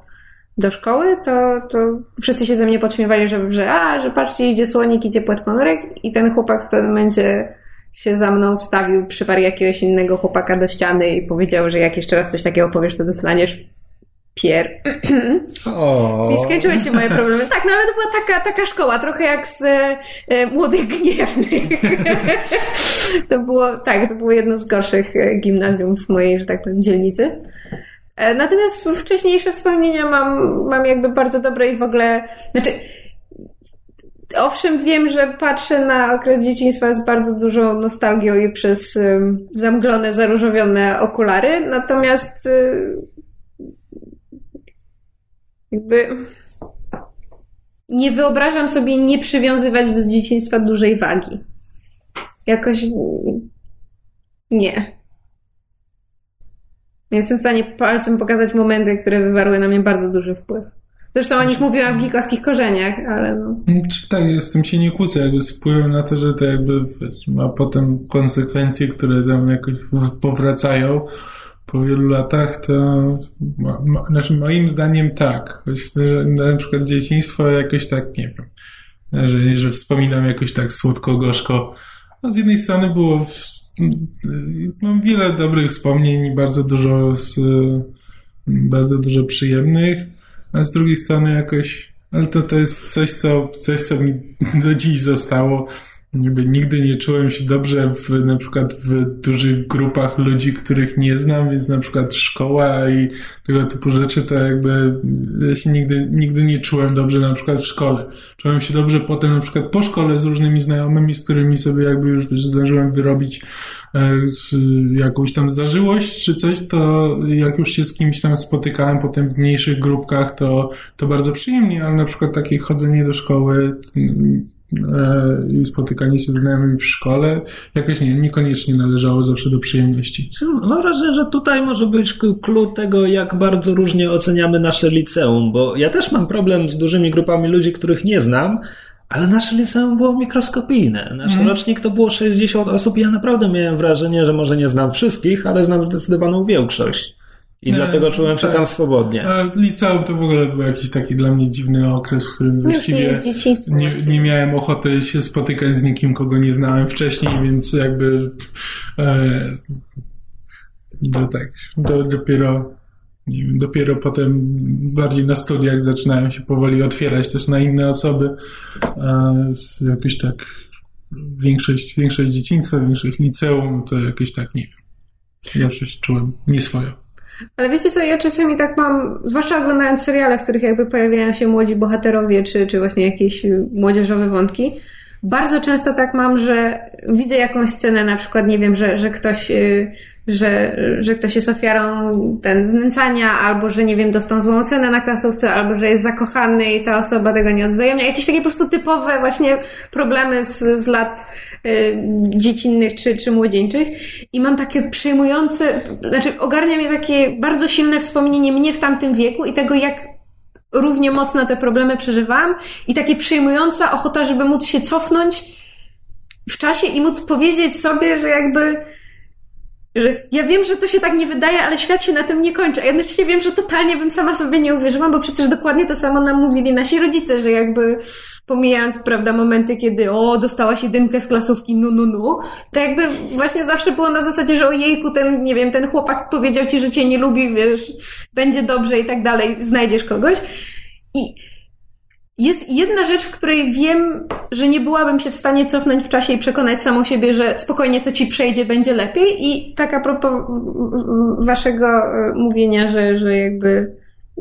[SPEAKER 2] do szkoły, to, to wszyscy się ze mnie podśmiewali, że, że a, że patrzcie, idzie słonik, idzie płetwonurek i ten chłopak w pewnym momencie się za mną wstawił, przyparł jakiegoś innego chłopaka do ściany i powiedział, że jak jeszcze raz coś takiego powiesz, to dostaniesz pier.
[SPEAKER 3] O,
[SPEAKER 2] I skończyły się moje problemy. Tak, no ale to była taka, taka szkoła, trochę jak z e, e, Młodych Gniewnych. to było, tak, to było jedno z gorszych e, gimnazjum w mojej, że tak powiem, dzielnicy. E, Natomiast wcześniejsze wspomnienia mam, mam jakby bardzo dobre i w ogóle, znaczy, owszem, wiem, że patrzę na okres dzieciństwa z bardzo dużą nostalgią i przez zamglone, zaróżowione okulary, natomiast y, jakby nie wyobrażam sobie nie przywiązywać do dzieciństwa dużej wagi. Jakoś mm, nie. Jestem w stanie palcem pokazać momenty, które wywarły na mnie bardzo duży wpływ. Zresztą o nich mówiłam w gikowskich korzeniach, ale no.
[SPEAKER 4] Tak, z tym się nie kłócę, jakby z wpływem na to, że to jakby ma potem konsekwencje, które tam jakoś powracają po wielu latach, to ma, ma, znaczy moim zdaniem tak. Że na przykład dzieciństwo jakoś tak, nie wiem, że, że wspominam jakoś tak słodko-gorzko. No z jednej strony było w, mam wiele dobrych wspomnień i bardzo dużo z, bardzo dużo przyjemnych, a z drugiej strony jakoś, ale to, to jest coś, co, coś, co mi do dziś zostało. Niby nigdy nie czułem się dobrze w, na przykład w dużych grupach ludzi, których nie znam, więc na przykład szkoła i tego typu rzeczy, to jakby ja się nigdy, nigdy nie czułem dobrze na przykład w szkole. Czułem się dobrze potem na przykład po szkole z różnymi znajomymi, z którymi sobie jakby już zdążyłem wyrobić e, jakąś tam zażyłość czy coś, to jak już się z kimś tam spotykałem potem w mniejszych grupkach, to, to bardzo przyjemnie, ale na przykład takie chodzenie do szkoły, i spotykanie się z znajomymi w szkole jakoś nie, niekoniecznie należało zawsze do przyjemności.
[SPEAKER 3] Mam wrażenie, że tutaj może być klucz tego, jak bardzo różnie oceniamy nasze liceum, bo ja też mam problem z dużymi grupami ludzi, których nie znam, ale nasze liceum było mikroskopijne. Nasz mm. rocznik to było 60 osób i ja naprawdę miałem wrażenie, że może nie znam wszystkich, ale znam zdecydowaną większość. I dlatego czułem się tak. tam swobodnie.
[SPEAKER 4] A liceum to w ogóle był jakiś taki dla mnie dziwny okres, w którym właściwie nie, nie, miałem ochoty się spotykać z nikim, kogo nie znałem wcześniej, więc jakby e, do, tak, do, dopiero nie wiem, dopiero potem bardziej na studiach zaczynałem się powoli otwierać też na inne osoby. A jakoś tak większość, większość dzieciństwa, większość liceum, to jakoś tak nie wiem. Zawsze się czułem nieswojo.
[SPEAKER 2] Ale wiecie co, ja czasami tak mam, zwłaszcza oglądając seriale, w których jakby pojawiają się młodzi bohaterowie, czy, czy właśnie jakieś młodzieżowe wątki, bardzo często tak mam, że widzę jakąś scenę, na przykład, nie wiem, że, że ktoś, y, że, że ktoś jest ofiarą ten znęcania, albo że, nie wiem, dostał złą cenę na klasówce, albo że jest zakochany i ta osoba tego nie odzajemnia. Jakieś takie po prostu typowe właśnie problemy z, z lat y, dziecinnych czy, czy młodzieńczych. I mam takie przejmujące, znaczy ogarnia mnie takie bardzo silne wspomnienie mnie w tamtym wieku i tego, jak równie mocno te problemy przeżywałam i takie przejmująca ochota, żeby móc się cofnąć w czasie i móc powiedzieć sobie, że jakby że ja wiem, że to się tak nie wydaje, ale świat się na tym nie kończy. A jednocześnie wiem, że totalnie bym sama sobie nie uwierzyłam, bo przecież dokładnie to samo nam mówili nasi rodzice, że jakby pomijając, prawda, momenty, kiedy o, dostałaś jedynkę z klasówki, nu, nu, nu, to jakby właśnie zawsze było na zasadzie, że ojejku, ten, nie wiem, ten chłopak powiedział ci, że cię nie lubi, wiesz, będzie dobrze i tak dalej, znajdziesz kogoś. I jest jedna rzecz, w której wiem, że nie byłabym się w stanie cofnąć w czasie i przekonać samą siebie, że spokojnie to ci przejdzie, będzie lepiej. I tak a propos waszego e, mówienia, że, że jakby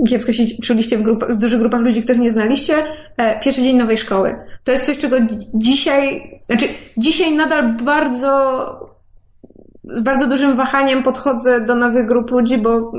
[SPEAKER 2] kiepsko się czuliście w, grupach, w dużych grupach ludzi, których nie znaliście, e, pierwszy dzień nowej szkoły. To jest coś, czego dzisiaj, znaczy dzisiaj nadal bardzo z bardzo dużym wahaniem podchodzę do nowych grup ludzi, bo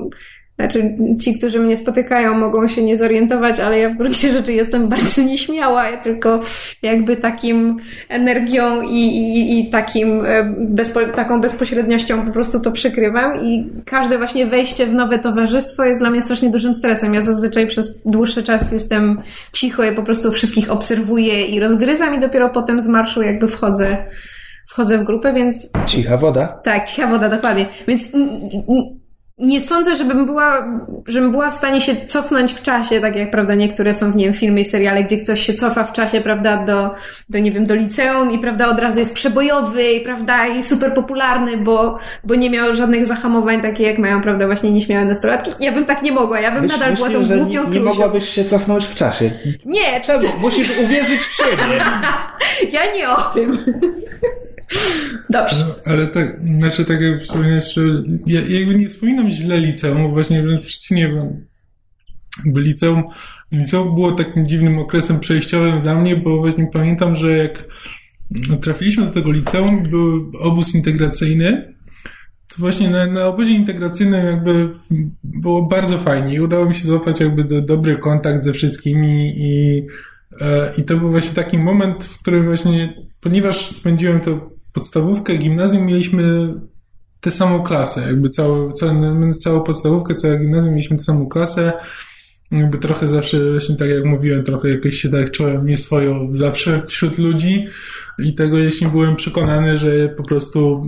[SPEAKER 2] znaczy, ci, którzy mnie spotykają, mogą się nie zorientować, ale ja w gruncie rzeczy jestem bardzo nieśmiała. Ja tylko jakby takim energią i, i, i takim e, bezpo, taką bezpośredniością po prostu to przykrywam. I każde właśnie wejście w nowe towarzystwo jest dla mnie strasznie dużym stresem. Ja zazwyczaj przez dłuższy czas jestem cicho i po prostu wszystkich obserwuję i rozgryzam i dopiero potem z marszu jakby wchodzę wchodzę w grupę, więc...
[SPEAKER 3] Cicha woda?
[SPEAKER 2] Tak, cicha woda, dokładnie. Więc nie sądzę, żebym była, żebym była w stanie się cofnąć w czasie, tak jak, prawda, niektóre są, nie wiem, filmy i seriale, gdzie ktoś się cofa w czasie, prawda, do, do, nie wiem, do liceum i, prawda, od razu jest przebojowy i, prawda, i super popularny, bo, bo nie miał żadnych zahamowań, takie jak mają, prawda, właśnie nieśmiałe nastolatki. Ja bym tak nie mogła, ja bym Myś, nadal była tą głupią
[SPEAKER 3] nie, nie mogłabyś się cofnąć w czasie.
[SPEAKER 2] Nie.
[SPEAKER 3] Czemu? Musisz uwierzyć w siebie.
[SPEAKER 2] ja nie o tym. Dobrze.
[SPEAKER 4] Ale tak, znaczy tak jak wspomniałeś, że ja jakby nie wspominam źle liceum, bo właśnie wręcz przeciwnie, bo liceum, liceum było takim dziwnym okresem przejściowym dla mnie, bo właśnie pamiętam, że jak trafiliśmy do tego liceum, był obóz integracyjny, to właśnie na, na obozie integracyjnym jakby było bardzo fajnie i udało mi się złapać jakby do, dobry kontakt ze wszystkimi i, e, i to był właśnie taki moment, w którym właśnie, ponieważ spędziłem to podstawówkę, gimnazjum mieliśmy tę samą klasę, jakby całą, całą, całą podstawówkę, całe gimnazjum mieliśmy tę samą klasę, jakby trochę zawsze, właśnie tak jak mówiłem, trochę jakoś się tak czułem nieswojo zawsze wśród ludzi. I tego jeśli byłem przekonany, że po prostu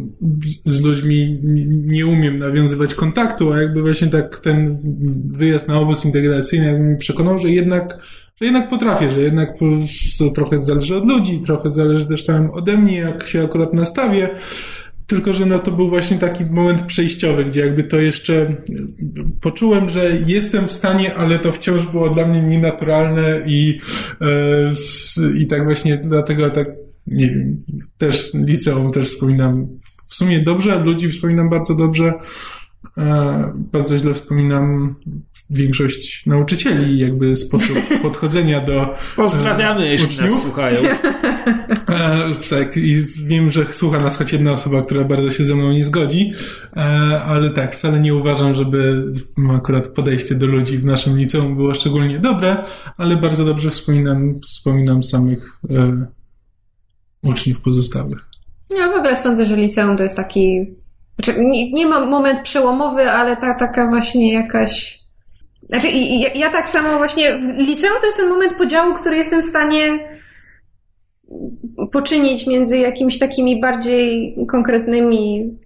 [SPEAKER 4] z ludźmi nie umiem nawiązywać kontaktu, a jakby właśnie tak ten wyjazd na obóz integracyjny jakby mi przekonał, że jednak że jednak potrafię, że jednak trochę zależy od ludzi, trochę zależy też tam ode mnie, jak się akurat nastawię. Tylko, że no to był właśnie taki moment przejściowy, gdzie jakby to jeszcze poczułem, że jestem w stanie, ale to wciąż było dla mnie nienaturalne i, e, i tak właśnie dlatego tak, nie wiem, też liceum też wspominam w sumie dobrze, ludzi wspominam bardzo dobrze. E, bardzo źle wspominam większość nauczycieli, jakby sposób podchodzenia do.
[SPEAKER 3] Pozdrawiamy, e, jeśli nas słuchają.
[SPEAKER 4] E, tak, i wiem, że słucha nas choć jedna osoba, która bardzo się ze mną nie zgodzi, e, ale tak, wcale nie uważam, żeby akurat podejście do ludzi w naszym liceum było szczególnie dobre, ale bardzo dobrze wspominam, wspominam samych, e, uczniów pozostałych.
[SPEAKER 2] Ja w ogóle sądzę, że liceum to jest taki. Znaczy, nie, nie ma moment przełomowy, ale ta taka właśnie jakaś. Znaczy, ja, ja tak samo właśnie. W liceum to jest ten moment podziału, który jestem w stanie poczynić między jakimiś takimi bardziej konkretnymi,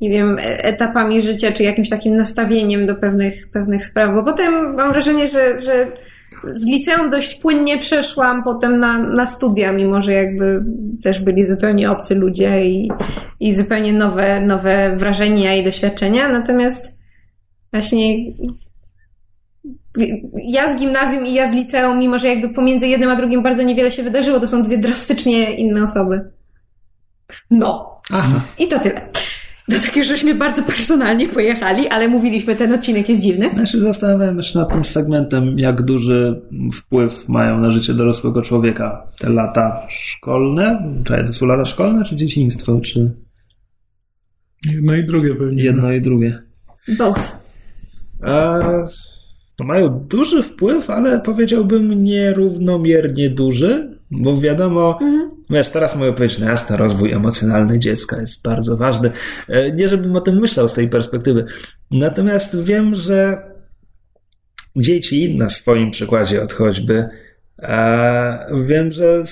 [SPEAKER 2] nie wiem, e- etapami życia, czy jakimś takim nastawieniem do pewnych, pewnych spraw. Bo potem mam wrażenie, że, że z liceum dość płynnie przeszłam potem na, na studia, mimo że jakby też byli zupełnie obcy ludzie i, i zupełnie nowe, nowe wrażenia i doświadczenia. Natomiast właśnie ja z gimnazjum i ja z liceum, mimo że jakby pomiędzy jednym a drugim bardzo niewiele się wydarzyło, to są dwie drastycznie inne osoby. No.
[SPEAKER 3] Aha.
[SPEAKER 2] I to tyle. Do takiego, żeśmy bardzo personalnie pojechali, ale mówiliśmy, ten odcinek jest dziwny.
[SPEAKER 3] Ja się zastanawiam jeszcze nad tym segmentem, jak duży wpływ mają na życie dorosłego człowieka te lata szkolne. Czy to są lata szkolne, czy dzieciństwo, czy
[SPEAKER 4] Jedno i drugie pewnie.
[SPEAKER 3] jedno i drugie?
[SPEAKER 2] Both.
[SPEAKER 3] E, to mają duży wpływ, ale powiedziałbym nierównomiernie duży, bo wiadomo, wiesz, teraz mogę powiedzieć, no jasne, rozwój emocjonalny dziecka jest bardzo ważny. E, Nie, żebym o tym myślał z tej perspektywy. Natomiast wiem, że dzieci, na swoim przykładzie od choćby, e, wiem, że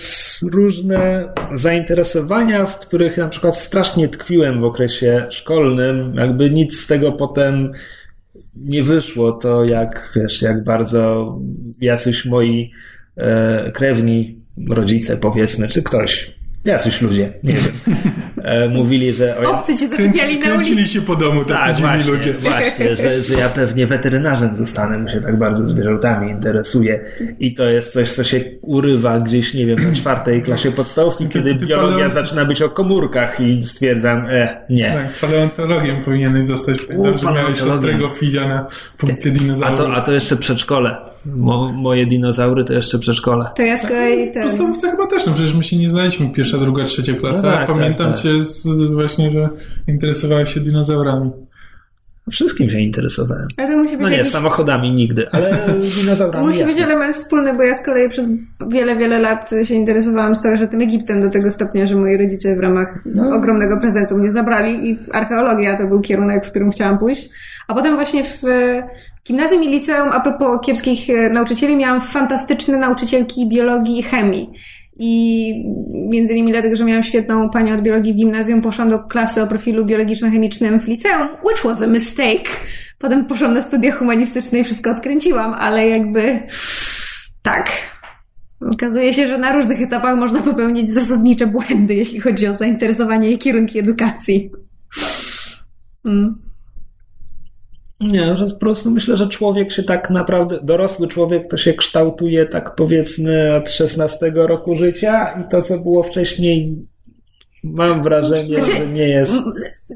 [SPEAKER 3] różne zainteresowania, w których na przykład strasznie tkwiłem w okresie szkolnym, jakby nic z tego potem nie wyszło, to jak, wiesz, jak bardzo jacyś moi e, krewni, rodzice powiedzmy, czy ktoś, jacyś ludzie, nie wiem, e, mówili, że... o ja-
[SPEAKER 2] Obcy cię
[SPEAKER 4] Kręci,
[SPEAKER 2] zaczepiali na
[SPEAKER 4] kręcili
[SPEAKER 2] ulicy.
[SPEAKER 4] się po domu tacy
[SPEAKER 3] tak,
[SPEAKER 4] dziwni
[SPEAKER 3] właśnie,
[SPEAKER 4] ludzie.
[SPEAKER 3] właśnie że, że ja pewnie weterynarzem zostanę, bo się tak bardzo zwierzętami interesuję i to jest coś, co się urywa gdzieś, nie wiem, na czwartej klasie podstawówki, kiedy
[SPEAKER 4] ty
[SPEAKER 3] biologia zaczyna być o komórkach i stwierdzam, e, nie.
[SPEAKER 4] Tak, paleontologiem powinieneś zostać. Pamiętam, że miałeś siostrego Fizia na punkcie
[SPEAKER 3] A
[SPEAKER 4] dinozaurów.
[SPEAKER 3] to, a to jeszcze przedszkole. Mo, moje dinozaury to jeszcze przedszkole.
[SPEAKER 2] To ja z kolei
[SPEAKER 4] W
[SPEAKER 2] ten...
[SPEAKER 4] podstawówce chyba też, no przecież my się nie znaliśmy pierwsza, druga, trzecia klasa.
[SPEAKER 3] No tak,
[SPEAKER 4] ja pamiętam
[SPEAKER 3] tak, tak.
[SPEAKER 4] cię z, właśnie, że interesowałeś się dinozaurami.
[SPEAKER 3] Wszystkim się interesowałem.
[SPEAKER 2] Ale to musi być
[SPEAKER 3] No nie,
[SPEAKER 2] jakiś...
[SPEAKER 3] samochodami nigdy, ale dinozaurami
[SPEAKER 2] Musi być
[SPEAKER 3] jasne.
[SPEAKER 2] element wspólny, bo ja z kolei przez wiele, wiele lat się interesowałam starożytnym Egiptem do tego stopnia, że moi rodzice w ramach
[SPEAKER 3] No.
[SPEAKER 2] ogromnego prezentu mnie zabrali i archeologia to był kierunek, w którym chciałam pójść. A potem właśnie w e, gimnazjum i liceum, a propos kiepskich e, nauczycieli, miałam fantastyczne nauczycielki biologii i chemii. I między innymi dlatego, że miałam świetną panią od biologii w gimnazjum, poszłam do klasy o profilu biologiczno-chemicznym w liceum, which was a mistake. Potem poszłam na studia humanistyczne i wszystko odkręciłam, ale jakby tak. Okazuje się, że na różnych etapach można popełnić zasadnicze błędy, jeśli chodzi o zainteresowanie i kierunki edukacji. Mm.
[SPEAKER 3] Nie, że po prostu myślę, że człowiek się tak naprawdę, dorosły człowiek to się kształtuje tak powiedzmy od 16 roku życia i to, co było wcześniej, mam wrażenie,
[SPEAKER 2] Znaczy,
[SPEAKER 3] że nie jest.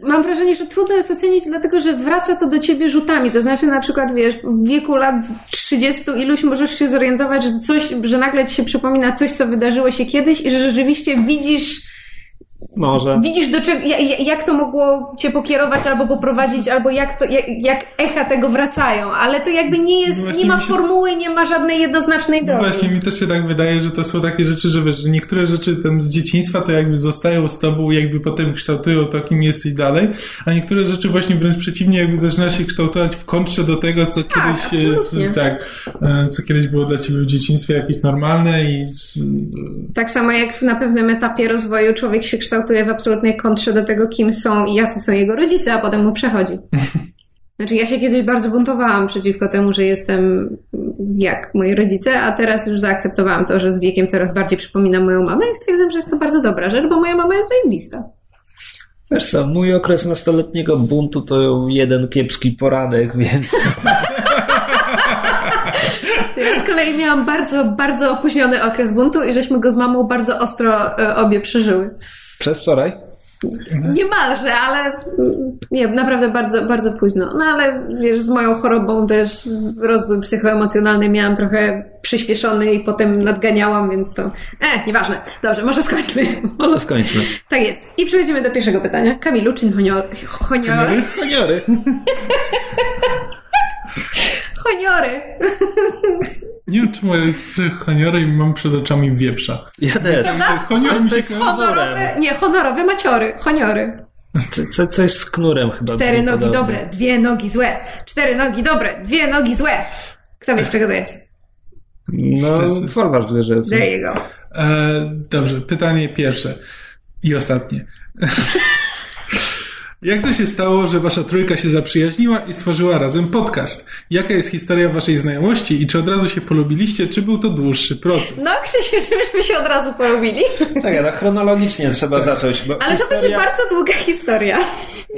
[SPEAKER 2] Mam wrażenie, że trudno jest ocenić, dlatego że wraca to do ciebie rzutami. To znaczy, na przykład, wiesz, w wieku lat 30 iluś możesz się zorientować, że coś, że nagle ci się przypomina coś, co wydarzyło się kiedyś i że rzeczywiście widzisz,
[SPEAKER 3] Może.
[SPEAKER 2] widzisz do czego, ja- ja- jak to mogło cię pokierować albo poprowadzić, albo jak to, jak, jak echa tego wracają. Ale to jakby nie jest,
[SPEAKER 4] Właśnie
[SPEAKER 2] nie ma
[SPEAKER 4] się-
[SPEAKER 2] formuły, nie ma żadnej jednoznacznej
[SPEAKER 4] No
[SPEAKER 2] drogi.
[SPEAKER 4] właśnie, mi też się tak wydaje, że to są takie rzeczy, że wiesz, że niektóre rzeczy tam z dzieciństwa to jakby zostają z tobą, jakby potem kształtują to, kim jesteś dalej, a niektóre rzeczy właśnie wręcz przeciwnie, jakby zaczyna się kształtować w kontrze do tego, co kiedyś, e,
[SPEAKER 2] absolutnie.
[SPEAKER 4] z, tak, e, co kiedyś było dla ciebie w dzieciństwie jakieś normalne i z,
[SPEAKER 2] Tak samo jak na pewnym etapie rozwoju człowiek się kształtuje w absolutnej kontrze do tego, kim są i jacy są jego rodzice, a potem mu przechodzi. Znaczy, ja się kiedyś bardzo buntowałam przeciwko temu, że jestem jak moi rodzice, a teraz już zaakceptowałam to, że z wiekiem coraz bardziej przypominam moją mamę i stwierdzam, że jest to bardzo dobra rzecz, bo moja mama jest zajebista.
[SPEAKER 3] Wiesz co, mój okres nastoletniego buntu to jeden kiepski poradek, więc
[SPEAKER 2] ja z kolei miałam bardzo, bardzo opóźniony okres buntu i żeśmy go z mamą bardzo ostro e, obie przeżyły.
[SPEAKER 3] Przedwczoraj.
[SPEAKER 2] Niemalże, ale nie, naprawdę bardzo, bardzo późno. No ale wiesz, z moją chorobą też rozwój psychoemocjonalny miałam trochę przyspieszony i potem nadganiałam, więc to... E, nieważne. Dobrze, może skończmy.
[SPEAKER 3] Może skończmy.
[SPEAKER 2] Tak jest. I przechodzimy do pierwszego pytania. Kamilu, czym honor, honor,
[SPEAKER 3] Honiory.
[SPEAKER 2] Honiory.
[SPEAKER 4] Nie wiem, czemu jest honiory i mam przed oczami wieprza.
[SPEAKER 3] Ja też.
[SPEAKER 4] Honiory mi się
[SPEAKER 2] Honorowe, nie, honorowe maciory. Honiory.
[SPEAKER 3] Co, co, coś z knurem chyba.
[SPEAKER 2] Cztery nogi
[SPEAKER 3] podobnie.
[SPEAKER 2] dobre, dwie nogi złe. Cztery nogi dobre, dwie nogi złe. Kto wie, z czego to jest?
[SPEAKER 3] No, folwark zwierzęcy.
[SPEAKER 2] There you go.
[SPEAKER 4] E, dobrze, pytanie pierwsze i ostatnie. Jak to się stało, że wasza trójka się zaprzyjaźniła i stworzyła razem podcast? Jaka jest historia waszej znajomości i czy od razu się polubiliście, czy był to dłuższy proces?
[SPEAKER 2] No, Krzysiu, żebyśmy się od razu polubili.
[SPEAKER 3] Czekaj, no chronologicznie trzeba zacząć. Bo
[SPEAKER 2] Ale to
[SPEAKER 3] historia...
[SPEAKER 2] będzie bardzo długa historia.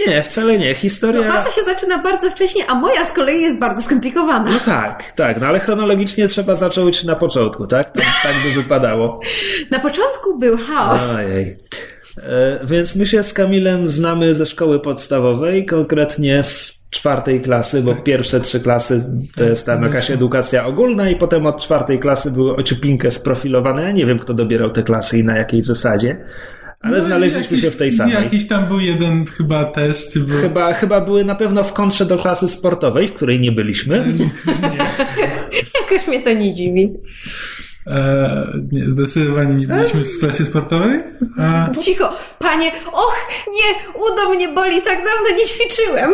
[SPEAKER 3] Nie, wcale nie. Historia...
[SPEAKER 2] No, wasza się zaczyna bardzo wcześnie, a moja z kolei jest bardzo skomplikowana.
[SPEAKER 3] No tak, tak, no ale chronologicznie trzeba zacząć na początku, tak? Tak, tak by wypadało.
[SPEAKER 2] Na początku był chaos.
[SPEAKER 3] Ojej. E, Więc my się z Kamilem znamy ze szkoły podstawowej, konkretnie z czwartej klasy, bo pierwsze trzy klasy to jest tam jakaś edukacja ogólna i potem od czwartej klasy były ociupinkę sprofilowane. Ja nie wiem, kto dobierał te klasy i na jakiej zasadzie, ale
[SPEAKER 4] No,
[SPEAKER 3] znaleźliśmy
[SPEAKER 4] jakiś-
[SPEAKER 3] się w tej samej.
[SPEAKER 4] Jakiś tam był jeden chyba test. Bo...
[SPEAKER 3] Chyba, chyba były na pewno w kontrze do klasy sportowej, w której nie byliśmy.
[SPEAKER 2] Jakoś mnie to nie dziwi.
[SPEAKER 4] E, nie, zdecydowanie nie byliśmy w klasie sportowej. A,
[SPEAKER 2] Cicho, panie, och, nie, udo mnie boli, tak dawno nie ćwiczyłem.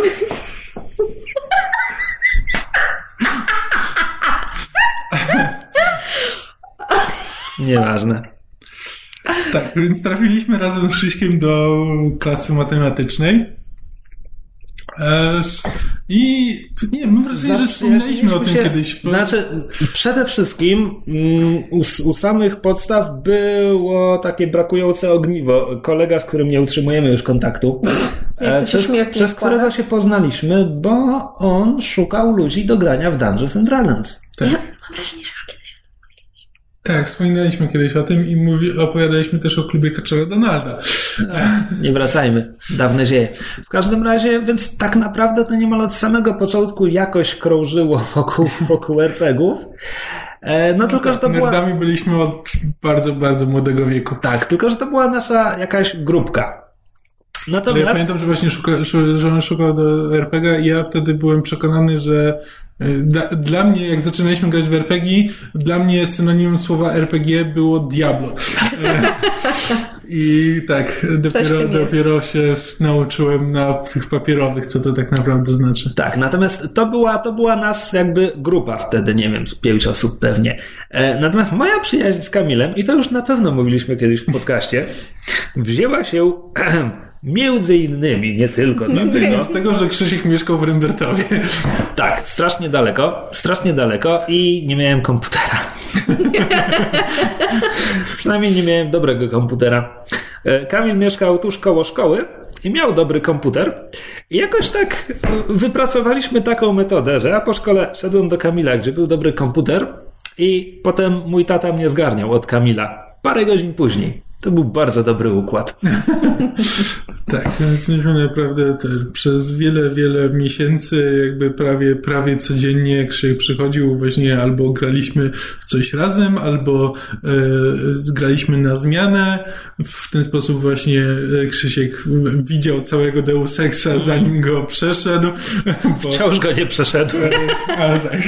[SPEAKER 3] Nieważne.
[SPEAKER 4] tak, więc trafiliśmy razem z Krzyśkiem do klasy matematycznej. I nie, mam wrażenie, że wspominaliśmy o tym
[SPEAKER 3] się,
[SPEAKER 4] kiedyś. bo-
[SPEAKER 3] Znaczy, przede wszystkim mm, u, u samych podstaw było takie brakujące ogniwo. Kolega, z którym nie utrzymujemy już kontaktu,
[SPEAKER 2] Jak to
[SPEAKER 3] e,
[SPEAKER 2] się
[SPEAKER 3] przez, przez którego się poznaliśmy, bo on szukał ludzi do grania w Dungeons and Dragons.
[SPEAKER 4] Tak.
[SPEAKER 2] Ja mam wrażenie, że już kiedyś
[SPEAKER 4] Tak, wspominaliśmy kiedyś o tym i mówi, opowiadaliśmy też o klubie Kaczora Donalda.
[SPEAKER 3] Nie wracajmy, dawne dzieje. W każdym razie, więc tak naprawdę to niemal od samego początku jakoś krążyło wokół, wokół RPGów. E, no tylko, że to była...
[SPEAKER 4] Nerdami byliśmy od bardzo, bardzo młodego wieku.
[SPEAKER 3] Tak, tylko że to była nasza jakaś grupka.
[SPEAKER 4] Ale ja
[SPEAKER 3] Natomiast
[SPEAKER 4] pamiętam, że właśnie szuka, szu- że on szukał do RPG i ja wtedy byłem przekonany, że dla, dla mnie, jak zaczynaliśmy grać w RPG, dla mnie synonimem słowa RPG było Diablo. E, I tak, dopiero, dopiero się nauczyłem na tych papierowych, co to tak naprawdę znaczy.
[SPEAKER 3] tak, natomiast to była, to była nas jakby grupa wtedy, nie wiem, z pięć osób pewnie. E, natomiast moja przyjaźń z Kamilem, i to już na pewno mówiliśmy kiedyś w podcaście, wzięła się między innymi, nie tylko dlatego,
[SPEAKER 4] z tego, że Krzysiek mieszkał w Rymbertowie.
[SPEAKER 3] tak, strasznie daleko, strasznie daleko i nie miałem komputera. Przynajmniej nie miałem dobrego komputera. E, Kamil mieszkał tuż koło szkoły i miał dobry komputer. I jakoś tak wypracowaliśmy taką metodę, że ja po szkole szedłem do Kamila, gdzie był dobry komputer i potem mój tata mnie zgarniał od Kamila. Parę godzin później. To był bardzo dobry układ.
[SPEAKER 4] Tak, więc myśmy naprawdę przez wiele, wiele miesięcy jakby prawie, prawie codziennie Krzysiek przychodził właśnie albo graliśmy w coś razem, albo e, graliśmy na zmianę. W ten sposób właśnie e, Krzysiek widział całego Deus Exa zanim go przeszedł. Bo,
[SPEAKER 3] Wciąż go nie przeszedłem.
[SPEAKER 4] ale tak.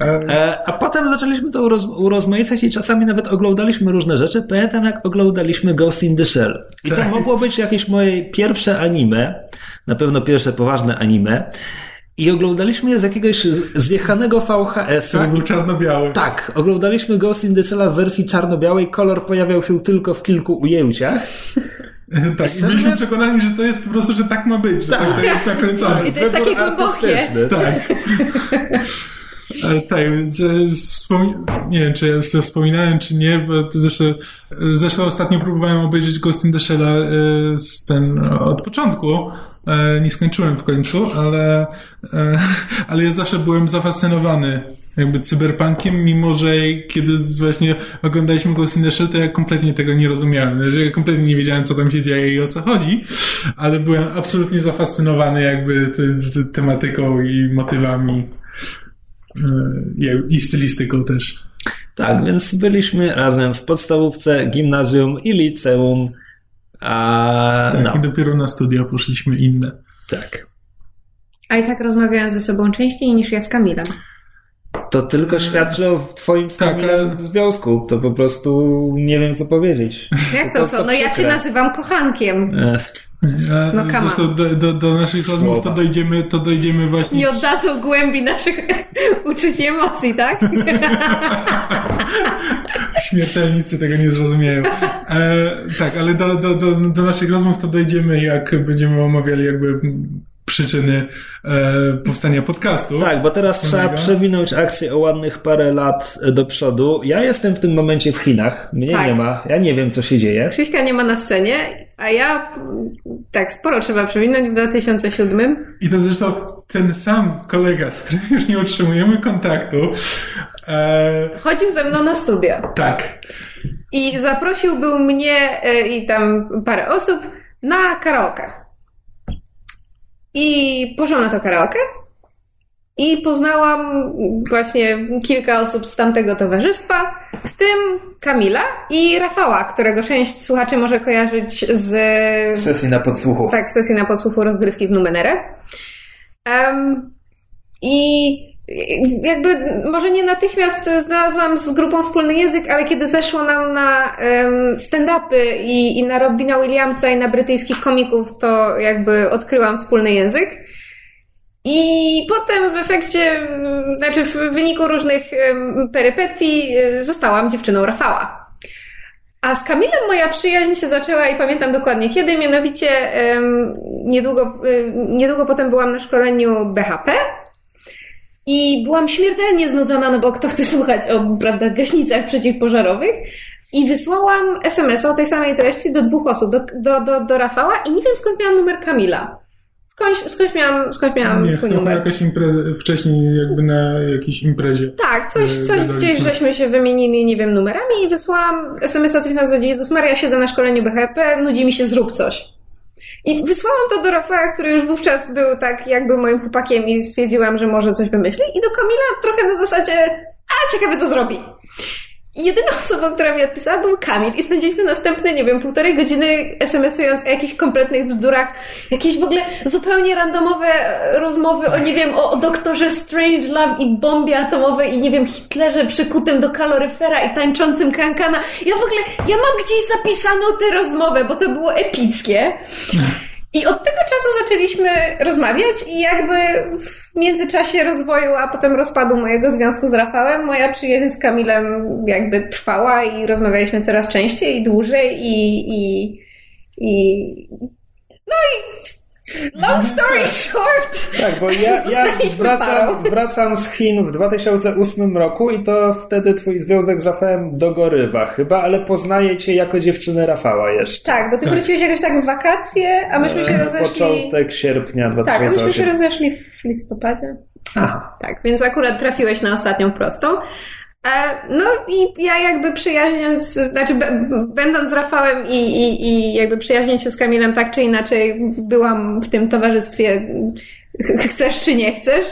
[SPEAKER 4] A,
[SPEAKER 3] E, A potem zaczęliśmy to uroz, urozmaicać i czasami nawet oglądaliśmy różne rzeczy. Pamiętam, jak oglądaliśmy Ghost in the Shell. I to
[SPEAKER 4] Tak.
[SPEAKER 3] mogło być jakieś moje pierwsze anime, na pewno pierwsze poważne anime. I oglądaliśmy je z jakiegoś zjechanego VHS-a.
[SPEAKER 4] który był czarno-biały.
[SPEAKER 3] Tak, oglądaliśmy Ghost in the Shell w wersji czarno-białej. Kolor pojawiał się tylko w kilku ujęciach.
[SPEAKER 4] Tak, i
[SPEAKER 3] Szczerze
[SPEAKER 4] byliśmy przekonani, że to jest po prostu, że tak ma być, że tak, to jest nakręcone.
[SPEAKER 2] I to jest
[SPEAKER 3] Wybór
[SPEAKER 2] takie głębokie.
[SPEAKER 4] Tak. Tak, e, nie wiem, czy ja wspominałem, czy nie, bo to zresztą, zresztą ostatnio próbowałem obejrzeć Ghost in the Shell'a e, ten, od początku. E, Nie skończyłem w końcu, ale, ale ja zawsze byłem zafascynowany jakby cyberpunkiem, mimo że kiedy właśnie oglądaliśmy Ghost in the Shell, to ja kompletnie tego nie rozumiałem. Że ja kompletnie nie wiedziałem, co tam się dzieje i o co chodzi, ale byłem absolutnie zafascynowany jakby te- te- tematyką i motywami i stylistyką też.
[SPEAKER 3] Tak, więc byliśmy razem w podstawówce, gimnazjum i liceum. A,
[SPEAKER 4] Tak,
[SPEAKER 3] no,
[SPEAKER 4] I dopiero na studia poszliśmy inne.
[SPEAKER 3] tak.
[SPEAKER 2] A i tak rozmawiają ze sobą częściej niż ja z Kamilem.
[SPEAKER 3] To tylko świadczy o twoim tak, związku. To po prostu nie wiem, co powiedzieć.
[SPEAKER 2] Jak to, to co? No ja cię nazywam kochankiem.
[SPEAKER 4] Ja, no Zresztą do, do, do naszych Słowa. rozmów to dojdziemy, to dojdziemy właśnie...
[SPEAKER 2] Nie oddadzą głębi naszych uczuć i emocji, tak?
[SPEAKER 4] Śmiertelnicy tego nie zrozumieją. E, tak, ale do, do, do, do naszych rozmów to dojdziemy, jak będziemy omawiali jakby przyczyny e, powstania podcastu.
[SPEAKER 3] Tak, bo teraz trzeba przewinąć akcję o ładnych parę lat do przodu. Ja jestem w tym momencie w Chinach. Mnie tak. nie ma. Ja nie wiem, co się dzieje.
[SPEAKER 2] Krzyśka nie ma na scenie, a ja tak sporo trzeba przewinąć w 2007.
[SPEAKER 4] I to zresztą ten sam kolega, z którym już nie utrzymujemy kontaktu.
[SPEAKER 2] E... Chodził ze mną na studia.
[SPEAKER 4] Tak.
[SPEAKER 2] I zaprosił był mnie e, i tam parę osób na karaoke. I poszłam na to karaoke i poznałam właśnie kilka osób z tamtego towarzystwa, w tym Kamila i Rafała, którego część słuchaczy może kojarzyć z...
[SPEAKER 3] Sesji na podsłuchu.
[SPEAKER 2] Tak, sesji na podsłuchu rozgrywki w Numenere. Um, I jakby może nie natychmiast znalazłam z grupą wspólny język, ale kiedy zeszło nam na um, stand-upy i, i na Robina Williamsa i na brytyjskich komików, to jakby odkryłam wspólny język. I potem w efekcie, znaczy w wyniku różnych perypetii y, zostałam dziewczyną Rafała. A z Kamilem moja przyjaźń się zaczęła i pamiętam dokładnie kiedy, mianowicie niedługo, y, niedługo potem byłam na szkoleniu BHP i byłam śmiertelnie znudzona, no bo kto chce słuchać o prawda, gaśnicach przeciwpożarowych. I wysłałam SMS-a o tej samej treści do dwóch osób, do, do, do, do Rafała i nie wiem skąd miałam numer Kamila. Skądś, skądś miałam, skądś miałam
[SPEAKER 4] nie,
[SPEAKER 2] twój numer.
[SPEAKER 4] jakaś impreza, wcześniej jakby na jakiejś imprezie.
[SPEAKER 2] Tak, coś, e, coś gdzieś żeśmy się wymienili, nie wiem, numerami i wysłałam SMS-a coś na zasadzie Jezus Maria, siedzę na szkoleniu BHP, nudzi mi się, zrób coś. I wysłałam to do Rafała, który już wówczas był tak jakby moim chłopakiem i stwierdziłam, że może coś wymyśli. I do Kamila trochę na zasadzie, a ciekawe co zrobi. I jedyną osobą, która mi odpisała, był Kamil i spędziliśmy następne, nie wiem, półtorej godziny SMS-ując o jakichś kompletnych bzdurach, jakieś w ogóle zupełnie randomowe rozmowy o, nie wiem, o, o doktorze Strange Love i bombie atomowej i, nie wiem, Hitlerze przykutym do kaloryfera i tańczącym kankana. Ja w ogóle, ja mam gdzieś zapisaną tę rozmowę, bo to było epickie. I od tego czasu zaczęliśmy rozmawiać i jakby w międzyczasie rozwoju, a potem rozpadu mojego związku z Rafałem, moja przyjaźń z Kamilem jakby trwała i rozmawialiśmy coraz częściej i dłużej i, i, i no i Long story short.
[SPEAKER 3] Tak, bo ja, ja wracam, wracam z Chin w 2008 roku i to wtedy twój związek z Rafałem dogorywa chyba, ale poznaję cię jako dziewczynę Rafała jeszcze.
[SPEAKER 2] Tak, bo ty tak. wróciłeś jakoś tak w wakacje, a myśmy się rozeszli...
[SPEAKER 3] Początek sierpnia 2008.
[SPEAKER 2] Tak, a myśmy się rozeszli w listopadzie. Aha. Tak, więc akurat trafiłeś na ostatnią prostą. E, no i ja jakby przyjaźniąc, znaczy będąc z Rafałem i, i, i jakby przyjaźniąc się z Kamilem tak czy inaczej byłam w tym towarzystwie chcesz czy nie chcesz,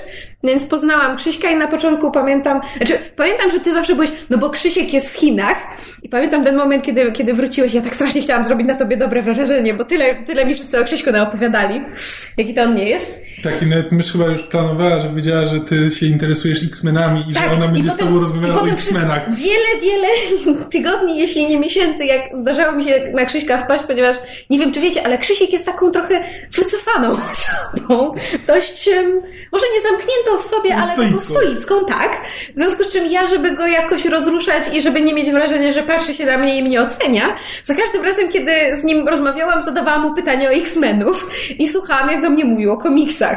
[SPEAKER 2] więc poznałam Krzyśka i na początku pamiętam, znaczy pamiętam, że ty zawsze byłeś, no bo Krzysiek jest w Chinach i pamiętam ten moment, kiedy, kiedy wróciłeś, ja tak strasznie chciałam zrobić na tobie dobre wrażenie, bo tyle, tyle mi wszyscy o Krzyśku naopowiadali, jaki to on nie jest.
[SPEAKER 4] Tak, i nawet mysz chyba już planowała, że wiedziała, że ty się interesujesz X-Menami i tak, że ona będzie potem, z tobą rozmawiała o X-Menach.
[SPEAKER 2] Wiele, wiele tygodni, jeśli nie miesięcy, jak zdarzało mi się na Krzyśka wpaść, ponieważ nie wiem, czy wiecie, ale Krzysiek jest taką trochę wycofaną osobą. Dość, może nie zamkniętą w sobie, ale stoicką. taką stoicką, tak. W związku z czym ja, żeby go jakoś rozruszać i żeby nie mieć wrażenia, że patrzy się na mnie i mnie ocenia, za każdym razem, kiedy z nim rozmawiałam, zadawałam mu pytania o X-Menów i słuchałam, jak do mnie mówił o komiksach.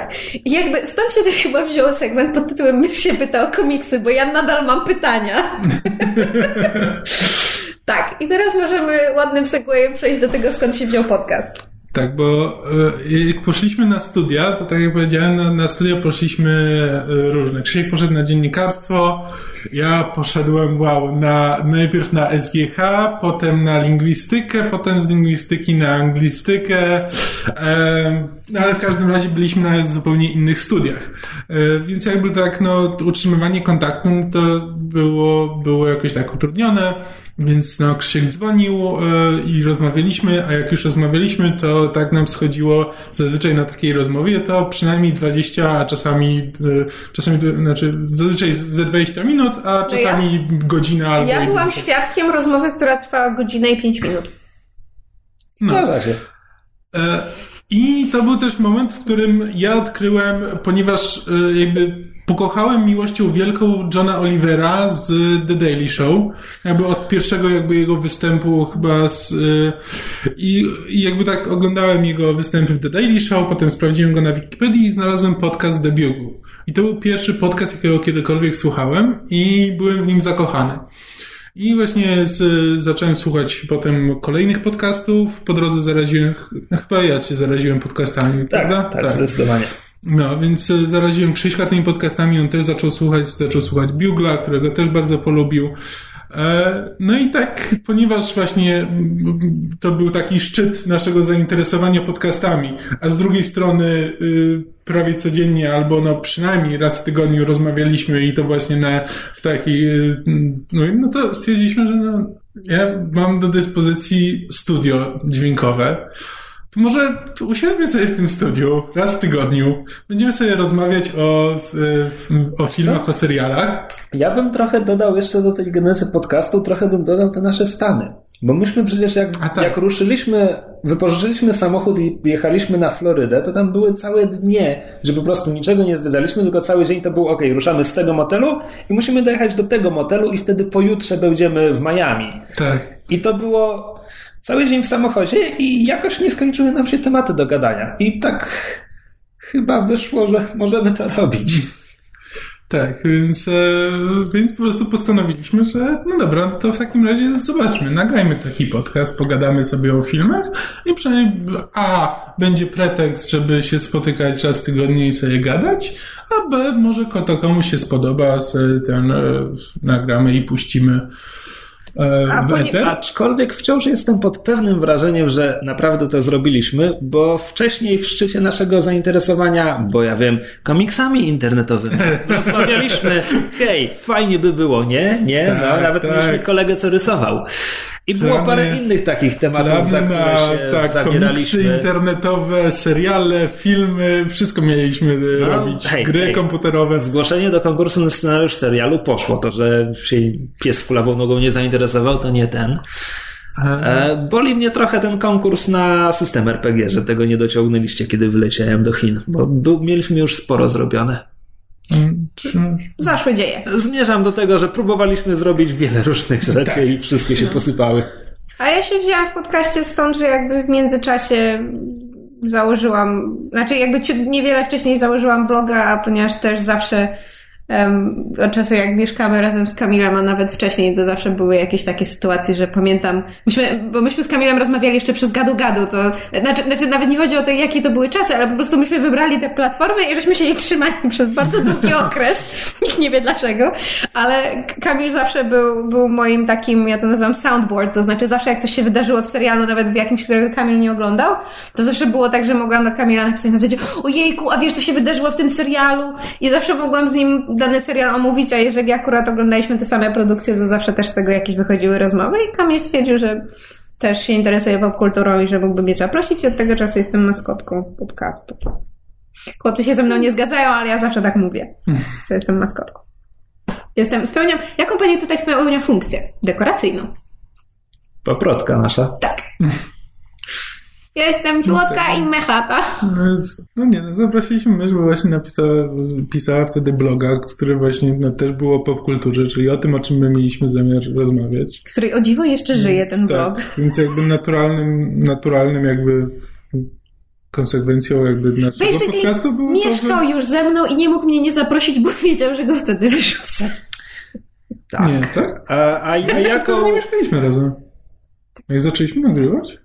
[SPEAKER 2] I jakby stąd się też chyba wziął segment pod tytułem Mysz się pyta o komiksy, bo ja nadal mam pytania. tak, i teraz możemy ładnym segwayem przejść do tego, skąd się wziął podcast.
[SPEAKER 4] Tak, bo e, jak poszliśmy na studia, to tak jak powiedziałem, na, na studia poszliśmy e, różne. Krzysiek poszedł na dziennikarstwo, Ja poszedłem, wow, na, najpierw na SGH, potem na lingwistykę, potem z lingwistyki na anglistykę, e, ale w każdym razie byliśmy na zupełnie innych studiach. Więc jakby tak, no, utrzymywanie kontaktu to było, było jakoś tak utrudnione. Więc no, Krzysiek dzwonił e, i rozmawialiśmy, a jak już rozmawialiśmy, to tak nam schodziło zazwyczaj na takiej rozmowie, to przynajmniej 20, a czasami, e, czasami znaczy zazwyczaj ze 20 minut, a czasami no ja, godzina albo
[SPEAKER 2] Ja byłam świadkiem rozmowy, która trwała godzinę i 5 minut.
[SPEAKER 3] No. Zdarza się.
[SPEAKER 4] E, I to był też moment, w którym ja odkryłem, ponieważ e, jakby pokochałem miłością wielką Johna Olivera z The Daily Show. Jakby od pierwszego jakby jego występu chyba z... Y, I, i jakby tak oglądałem jego występy w The Daily Show, potem sprawdziłem go na Wikipedii i znalazłem podcast The Bugle. I to był pierwszy podcast, jakiego kiedykolwiek słuchałem i byłem w nim zakochany. I właśnie z, zacząłem słuchać potem kolejnych podcastów. Po drodze zaraziłem, no chyba ja cię zaraziłem podcastami,
[SPEAKER 3] tak,
[SPEAKER 4] prawda?
[SPEAKER 3] Tak, tak, zdecydowanie.
[SPEAKER 4] No, więc e, zaraziłem Krzyśka tymi podcastami, on też zaczął słuchać, zaczął słuchać Bugla, którego też bardzo polubił. E, no i tak, ponieważ właśnie to był taki szczyt naszego zainteresowania podcastami, a z drugiej strony y, prawie codziennie albo no przynajmniej raz w tygodniu rozmawialiśmy i to właśnie na, w takiej, y, no, no to stwierdziliśmy, że no, ja mam do dyspozycji studio dźwiękowe, może usiądźmy sobie w tym studiu raz w tygodniu. Będziemy sobie rozmawiać o, o filmach, Co? o serialach.
[SPEAKER 3] Ja bym trochę dodał jeszcze do tej genezy podcastu, trochę bym dodał te nasze stany. Bo myśmy przecież jak, tak. jak ruszyliśmy, wypożyczyliśmy samochód i jechaliśmy na Florydę, to tam były całe dnie, że po prostu niczego nie zwiedzaliśmy, tylko cały dzień to był ok, ruszamy z tego motelu i musimy dojechać do tego motelu i wtedy pojutrze będziemy w Miami.
[SPEAKER 4] Tak.
[SPEAKER 3] I to było cały dzień w samochodzie i jakoś nie skończyły nam się tematy do gadania. I tak chyba wyszło, że możemy to robić.
[SPEAKER 4] Tak, więc, e, więc po prostu postanowiliśmy, że no dobra, to w takim razie zobaczmy, nagrajmy taki podcast, pogadamy sobie o filmach i przynajmniej A, będzie pretekst, żeby się spotykać raz tygodnie i sobie gadać, a B, może to komuś się spodoba, ten e, nagramy i puścimy E, w eter.
[SPEAKER 3] Aczkolwiek wciąż jestem pod pewnym wrażeniem, że naprawdę to zrobiliśmy, bo wcześniej w szczycie naszego zainteresowania, bo ja wiem, komiksami internetowymi rozmawialiśmy, hej, fajnie by było, nie? Nie? No, tak, no, nawet tak. mieliśmy kolegę, co rysował. I było plany, parę innych takich tematów, za które na, się tak, zabieraliśmy.
[SPEAKER 4] Komiksy internetowe, seriale, filmy, wszystko mieliśmy no, robić. Hej, gry hej. komputerowe.
[SPEAKER 3] Zgłoszenie do konkursu na scenariusz serialu poszło. To, że się pies kulawą nogą nie zainteresował, to nie ten. E, boli mnie trochę ten konkurs na system RPG, że tego nie dociągnęliście, kiedy wyleciałem do Chin, bo był, mieliśmy już sporo zrobione.
[SPEAKER 2] Zaszły dzieje.
[SPEAKER 3] Zmierzam do tego, że próbowaliśmy zrobić wiele różnych rzeczy tak. i wszystkie się posypały.
[SPEAKER 2] A ja się wzięłam w podcaście stąd, że jakby w międzyczasie założyłam, znaczy jakby niewiele wcześniej założyłam bloga, ponieważ też zawsze Um, od czasu jak mieszkamy razem z Kamilem, a nawet wcześniej, to zawsze były jakieś takie sytuacje, że pamiętam, myśmy, bo myśmy z Kamilem rozmawiali jeszcze przez gadu-gadu, to znaczy, znaczy nawet nie chodzi o to, jakie to były czasy, ale po prostu myśmy wybrali te platformy i żeśmy się jej trzymali przez bardzo długi okres. Nikt nie wie dlaczego, ale Kamil zawsze był, był moim takim, ja to nazywam soundboard, to znaczy zawsze jak coś się wydarzyło w serialu, nawet w jakimś, którego Kamil nie oglądał, to zawsze było tak, że mogłam do Kamila napisać na zasadzie, ojejku, a wiesz co się wydarzyło w tym serialu? I zawsze mogłam z nim dany serial omówić, a jeżeli akurat oglądaliśmy te same produkcje, to zawsze też z tego jakieś wychodziły rozmowy i Kamil stwierdził, że też się interesuje popkulturą i że mógłby mnie zaprosić i od tego czasu jestem maskotką podcastu. Chłopcy się ze mną nie zgadzają, ale ja zawsze tak mówię, że jestem maskotką. Jestem, spełniam, jaką pani tutaj spełnia funkcję? Dekoracyjną.
[SPEAKER 3] Paprotka nasza.
[SPEAKER 2] Tak. Ja jestem słodka no, i mechata.
[SPEAKER 4] No, no nie, no zaprosiliśmy mysz, bo właśnie napisała, pisała wtedy bloga, który właśnie no, też było o popkulturze, czyli o tym, o czym my mieliśmy zamiar rozmawiać.
[SPEAKER 2] Który o dziwo jeszcze żyje, ten
[SPEAKER 4] tak,
[SPEAKER 2] blog.
[SPEAKER 4] Więc jakby naturalnym, naturalnym jakby konsekwencją jakby naszego Basically podcastu było
[SPEAKER 2] mieszkał
[SPEAKER 4] to,
[SPEAKER 2] że... już ze mną i nie mógł mnie nie zaprosić, bo wiedział, że go wtedy wyrzucę.
[SPEAKER 3] Tak.
[SPEAKER 4] Nie, tak?
[SPEAKER 3] A, a, a jako...
[SPEAKER 4] nie mieszkaliśmy razem. Jak zaczęliśmy nagrywać?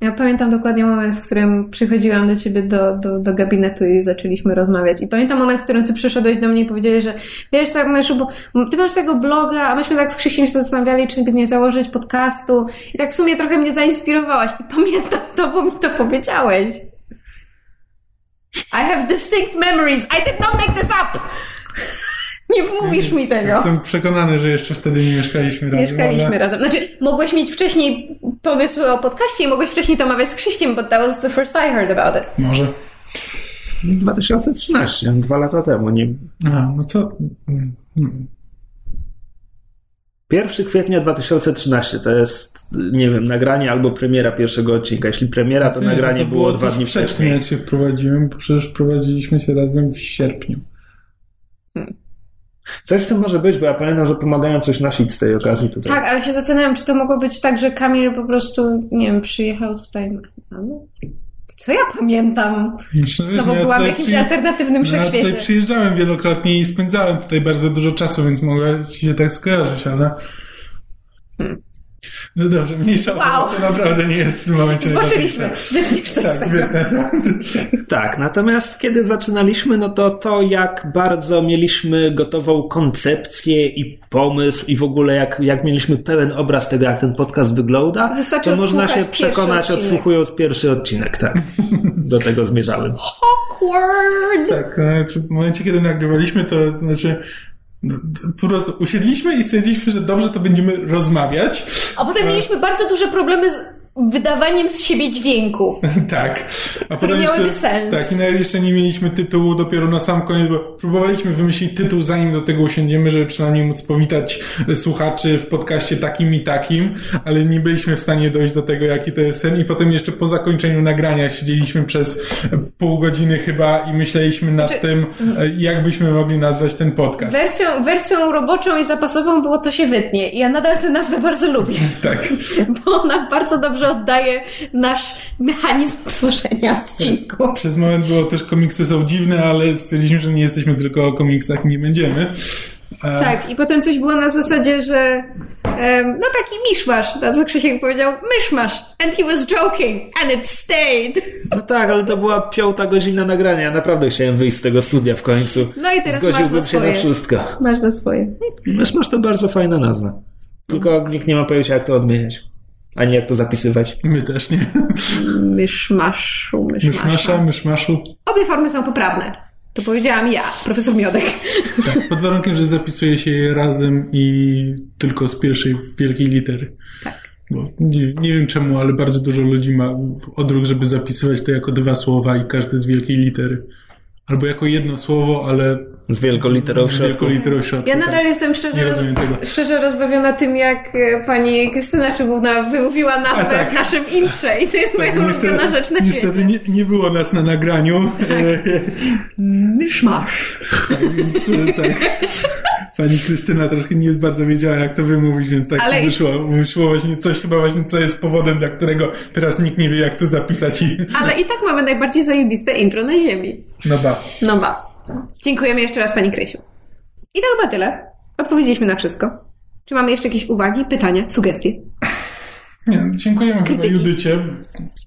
[SPEAKER 2] Ja pamiętam dokładnie moment, w którym przychodziłam do ciebie do, do, do gabinetu i zaczęliśmy rozmawiać. I pamiętam moment, w którym ty przyszedłeś do mnie i powiedziałeś, że wiesz, tak, Myszu, bo ty masz tego bloga, a myśmy tak z Krzyśkiem się zastanawiali, czy by nie założyć podcastu. I tak w sumie trochę mnie zainspirowałaś. I pamiętam to, bo mi to powiedziałeś. I have distinct memories. I did not make this up! Nie mówisz mi tego.
[SPEAKER 4] Jestem przekonany, że jeszcze wtedy nie mieszkaliśmy razem.
[SPEAKER 2] Mieszkaliśmy
[SPEAKER 4] ale...
[SPEAKER 2] razem. Znaczy, mogłeś mieć wcześniej pomysły o podcaście i mogłeś wcześniej to omawiać z Krzyśkiem, but that was the first I heard about it.
[SPEAKER 4] Może.
[SPEAKER 3] 2013, dwa lata temu. Nie...
[SPEAKER 4] A, no to... mm, mm.
[SPEAKER 3] 1 kwietnia 2013 to jest, nie wiem, nagranie albo premiera pierwszego odcinka. Jeśli premiera, to
[SPEAKER 4] Nie,
[SPEAKER 3] nagranie
[SPEAKER 4] to
[SPEAKER 3] było dwa
[SPEAKER 4] tuż
[SPEAKER 3] dni wcześniej.
[SPEAKER 4] jak się wprowadziłem, bo przecież wprowadziliśmy się razem w sierpniu.
[SPEAKER 3] Coś w tym może być, bo ja pamiętam, że pomagają coś nosić z tej okazji tutaj.
[SPEAKER 2] Tak, ale się zastanawiam, czy to mogło być tak, że Kamil po prostu, nie wiem, przyjechał tutaj. No, co ja pamiętam? Znowu
[SPEAKER 4] no ja
[SPEAKER 2] byłam w
[SPEAKER 4] tutaj
[SPEAKER 2] jakimś
[SPEAKER 4] przyje-
[SPEAKER 2] alternatywnym
[SPEAKER 4] no Ja
[SPEAKER 2] wszechświecie.
[SPEAKER 4] tutaj przyjeżdżałem wielokrotnie i spędzałem tutaj bardzo dużo czasu, więc mogę ci się tak skojarzyć, ale... No dobrze, mniejsza
[SPEAKER 2] Wow.
[SPEAKER 4] to naprawdę nie jest w tym momencie
[SPEAKER 2] Zboczyliśmy. Wytniesz coś z
[SPEAKER 4] Tak,
[SPEAKER 2] tego.
[SPEAKER 4] wytnę.
[SPEAKER 3] Tak, natomiast kiedy zaczynaliśmy, no to to, jak bardzo mieliśmy gotową koncepcję i pomysł i w ogóle jak, jak mieliśmy pełen obraz tego, jak ten podcast wygląda,
[SPEAKER 2] Wystarczy
[SPEAKER 3] to można się przekonać
[SPEAKER 2] pierwszy odcinek.
[SPEAKER 3] odsłuchując pierwszy odcinek, tak. Do tego zmierzałem.
[SPEAKER 2] Awkward!
[SPEAKER 4] Tak, znaczy w momencie, kiedy nagrywaliśmy, to znaczy no, po prostu usiedliśmy i stwierdziliśmy, że dobrze, to będziemy rozmawiać.
[SPEAKER 2] A potem mieliśmy bardzo duże problemy z wydawaniem z siebie dźwięków.
[SPEAKER 4] tak. A
[SPEAKER 2] Które miałyby sens.
[SPEAKER 4] Tak, i nawet jeszcze nie mieliśmy tytułu dopiero na sam koniec, bo próbowaliśmy wymyślić tytuł, zanim do tego usiądziemy, żeby przynajmniej móc powitać słuchaczy w podcaście takim i takim, ale nie byliśmy w stanie dojść do tego, jaki to jest ten. I potem jeszcze po zakończeniu nagrania siedzieliśmy przez pół godziny chyba i myśleliśmy nad
[SPEAKER 2] Znaczy-
[SPEAKER 4] tym, jak byśmy mogli nazwać ten podcast.
[SPEAKER 2] Wersją, wersją roboczą i zapasową było to się wytnie. Ja nadal tę nazwę bardzo lubię,
[SPEAKER 4] Tak.
[SPEAKER 2] bo ona bardzo dobrze oddaje nasz mechanizm tworzenia odcinku.
[SPEAKER 4] Przez moment było też komiksy są dziwne, ale stwierdziliśmy, że nie jesteśmy tylko o komiksach i nie będziemy. E,
[SPEAKER 2] Tak, i potem coś było na zasadzie, że em, no taki miszmasz, na co Krzysiek powiedział, myszmasz, and he was joking, and it stayed.
[SPEAKER 3] No tak, ale to była piąta godzina nagrania. Ja naprawdę chciałem wyjść z tego studia w końcu.
[SPEAKER 2] No i teraz
[SPEAKER 3] Zgodziłbym
[SPEAKER 2] masz za
[SPEAKER 3] się
[SPEAKER 2] swoje.
[SPEAKER 3] na wszystko.
[SPEAKER 2] Masz za swoje.
[SPEAKER 3] Masz, masz to bardzo fajna nazwa. Tylko nikt nie ma pojęcia, jak to odmieniać. Ani jak to zapisywać.
[SPEAKER 4] My też nie.
[SPEAKER 2] Myszmaszu,
[SPEAKER 4] Myszmasza,
[SPEAKER 2] myszmasza.
[SPEAKER 4] myszmaszu.
[SPEAKER 2] Obie formy są poprawne. To powiedziałam ja, profesor Miodek.
[SPEAKER 4] Tak, pod warunkiem, że zapisuje się je razem i tylko z pierwszej wielkiej litery.
[SPEAKER 2] Tak.
[SPEAKER 4] Bo nie, nie wiem czemu, ale bardzo dużo ludzi ma odruch, żeby zapisywać to jako dwa słowa i każde z wielkiej litery. Albo jako jedno słowo, ale
[SPEAKER 3] Z wielką literą w
[SPEAKER 4] z
[SPEAKER 3] środku.
[SPEAKER 4] wielką literą w środku.
[SPEAKER 2] Ja
[SPEAKER 4] tak.
[SPEAKER 2] nadal jestem szczerze, roz... szczerze rozbawiona tym, jak e, pani Krystyna Czybówna wymówiła nazwę
[SPEAKER 4] tak.
[SPEAKER 2] w naszym intrze i to jest moja ulubiona rzecz na
[SPEAKER 4] niestety
[SPEAKER 2] świecie.
[SPEAKER 4] nie, nie było nas na nagraniu. E,
[SPEAKER 2] Myszmasz.
[SPEAKER 4] tak, więc e, tak. Pani Krystyna troszkę nie bardzo wiedziała, jak to wymówić, więc tak
[SPEAKER 2] Ale-
[SPEAKER 4] wyszło. Wyszło właśnie coś chyba właśnie, co jest powodem, dla którego teraz nikt nie wie, jak to zapisać i
[SPEAKER 2] Ale i tak mamy najbardziej zajebiste intro na ziemi.
[SPEAKER 4] no ba.
[SPEAKER 2] No ba. Dziękujemy jeszcze raz pani Krysiu. I to chyba tyle. Odpowiedzieliśmy na wszystko. Czy mamy jeszcze jakieś uwagi, pytania, sugestie?
[SPEAKER 4] Nie, dziękujemy chyba. Judycie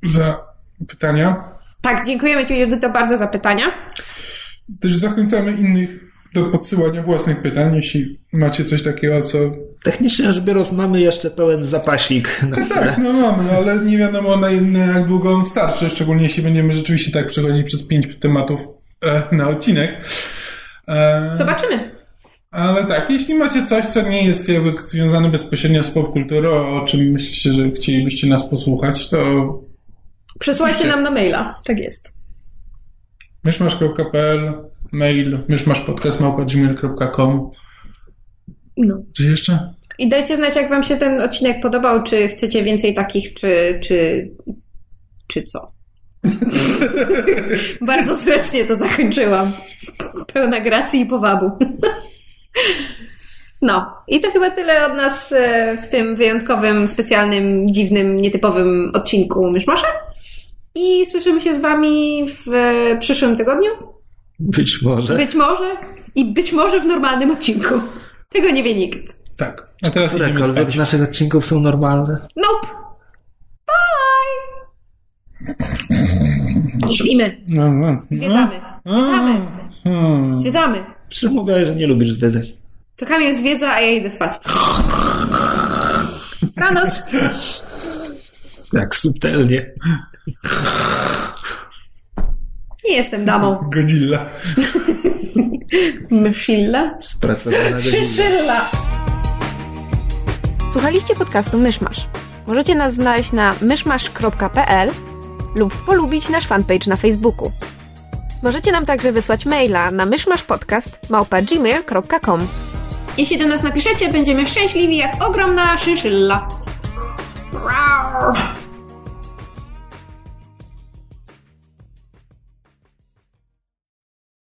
[SPEAKER 4] za pytania.
[SPEAKER 2] Tak, dziękujemy Ci, Judyto, bardzo za pytania.
[SPEAKER 4] Też zachęcamy innych do podsyłania własnych pytań, jeśli macie coś takiego, co...
[SPEAKER 3] Technicznie rzecz biorąc, mamy jeszcze pełen zapasik na chwilę.
[SPEAKER 4] Tak, no mamy, no, ale nie wiadomo na, na jak długo on starczy, szczególnie jeśli będziemy rzeczywiście tak przechodzić przez pięć tematów e, na odcinek. E,
[SPEAKER 2] Zobaczymy.
[SPEAKER 4] Ale tak, jeśli macie coś, co nie jest jakby związane bezpośrednio z popkulturą, o czym myślicie, że chcielibyście nas posłuchać, to
[SPEAKER 2] Przesłajcie
[SPEAKER 4] Piszcie.
[SPEAKER 2] nam na maila. Tak jest.
[SPEAKER 4] myszmasz.pl, mail myszmaszpodcast.gmail.com
[SPEAKER 2] No.
[SPEAKER 4] Coś jeszcze?
[SPEAKER 2] I dajcie znać, jak Wam się ten odcinek podobał, czy chcecie więcej takich, czy, czy, czy co. Bardzo zręcznie to zakończyłam. Pełna gracji i powabu. No, i to chyba tyle od nas e, w tym wyjątkowym, specjalnym, dziwnym, nietypowym odcinku Myszmasza. I słyszymy się z Wami w e, przyszłym tygodniu.
[SPEAKER 3] Być może.
[SPEAKER 2] Być może. I być może w normalnym odcinku. Tego nie wie nikt.
[SPEAKER 4] Tak. A teraz
[SPEAKER 3] Którekolwiek z naszych odcinków są normalne.
[SPEAKER 2] Nope. Bye! I śpimy.
[SPEAKER 4] No, no.
[SPEAKER 2] Zwiedzamy. Zwiedzamy.
[SPEAKER 4] Hmm.
[SPEAKER 2] Zwiedzamy.
[SPEAKER 3] Przecież mówiłeś, że nie lubisz zwiedzać.
[SPEAKER 2] To Kamil zwiedza, a ja idę spać. Ranoc.
[SPEAKER 3] Tak subtelnie.
[SPEAKER 2] Nie jestem damą.
[SPEAKER 4] Godzilla.
[SPEAKER 2] Myszilla?
[SPEAKER 3] Spracowana godzina.
[SPEAKER 2] Szyszylla.
[SPEAKER 5] Słuchaliście podcastu Myszmasz. Możecie nas znaleźć na myszmasz.pl lub polubić nasz fanpage na Facebooku. Możecie nam także wysłać maila na myszmaszpodcast.gmail.com
[SPEAKER 2] Jeśli do nas napiszecie, będziemy szczęśliwi jak ogromna szyszylla. Rar.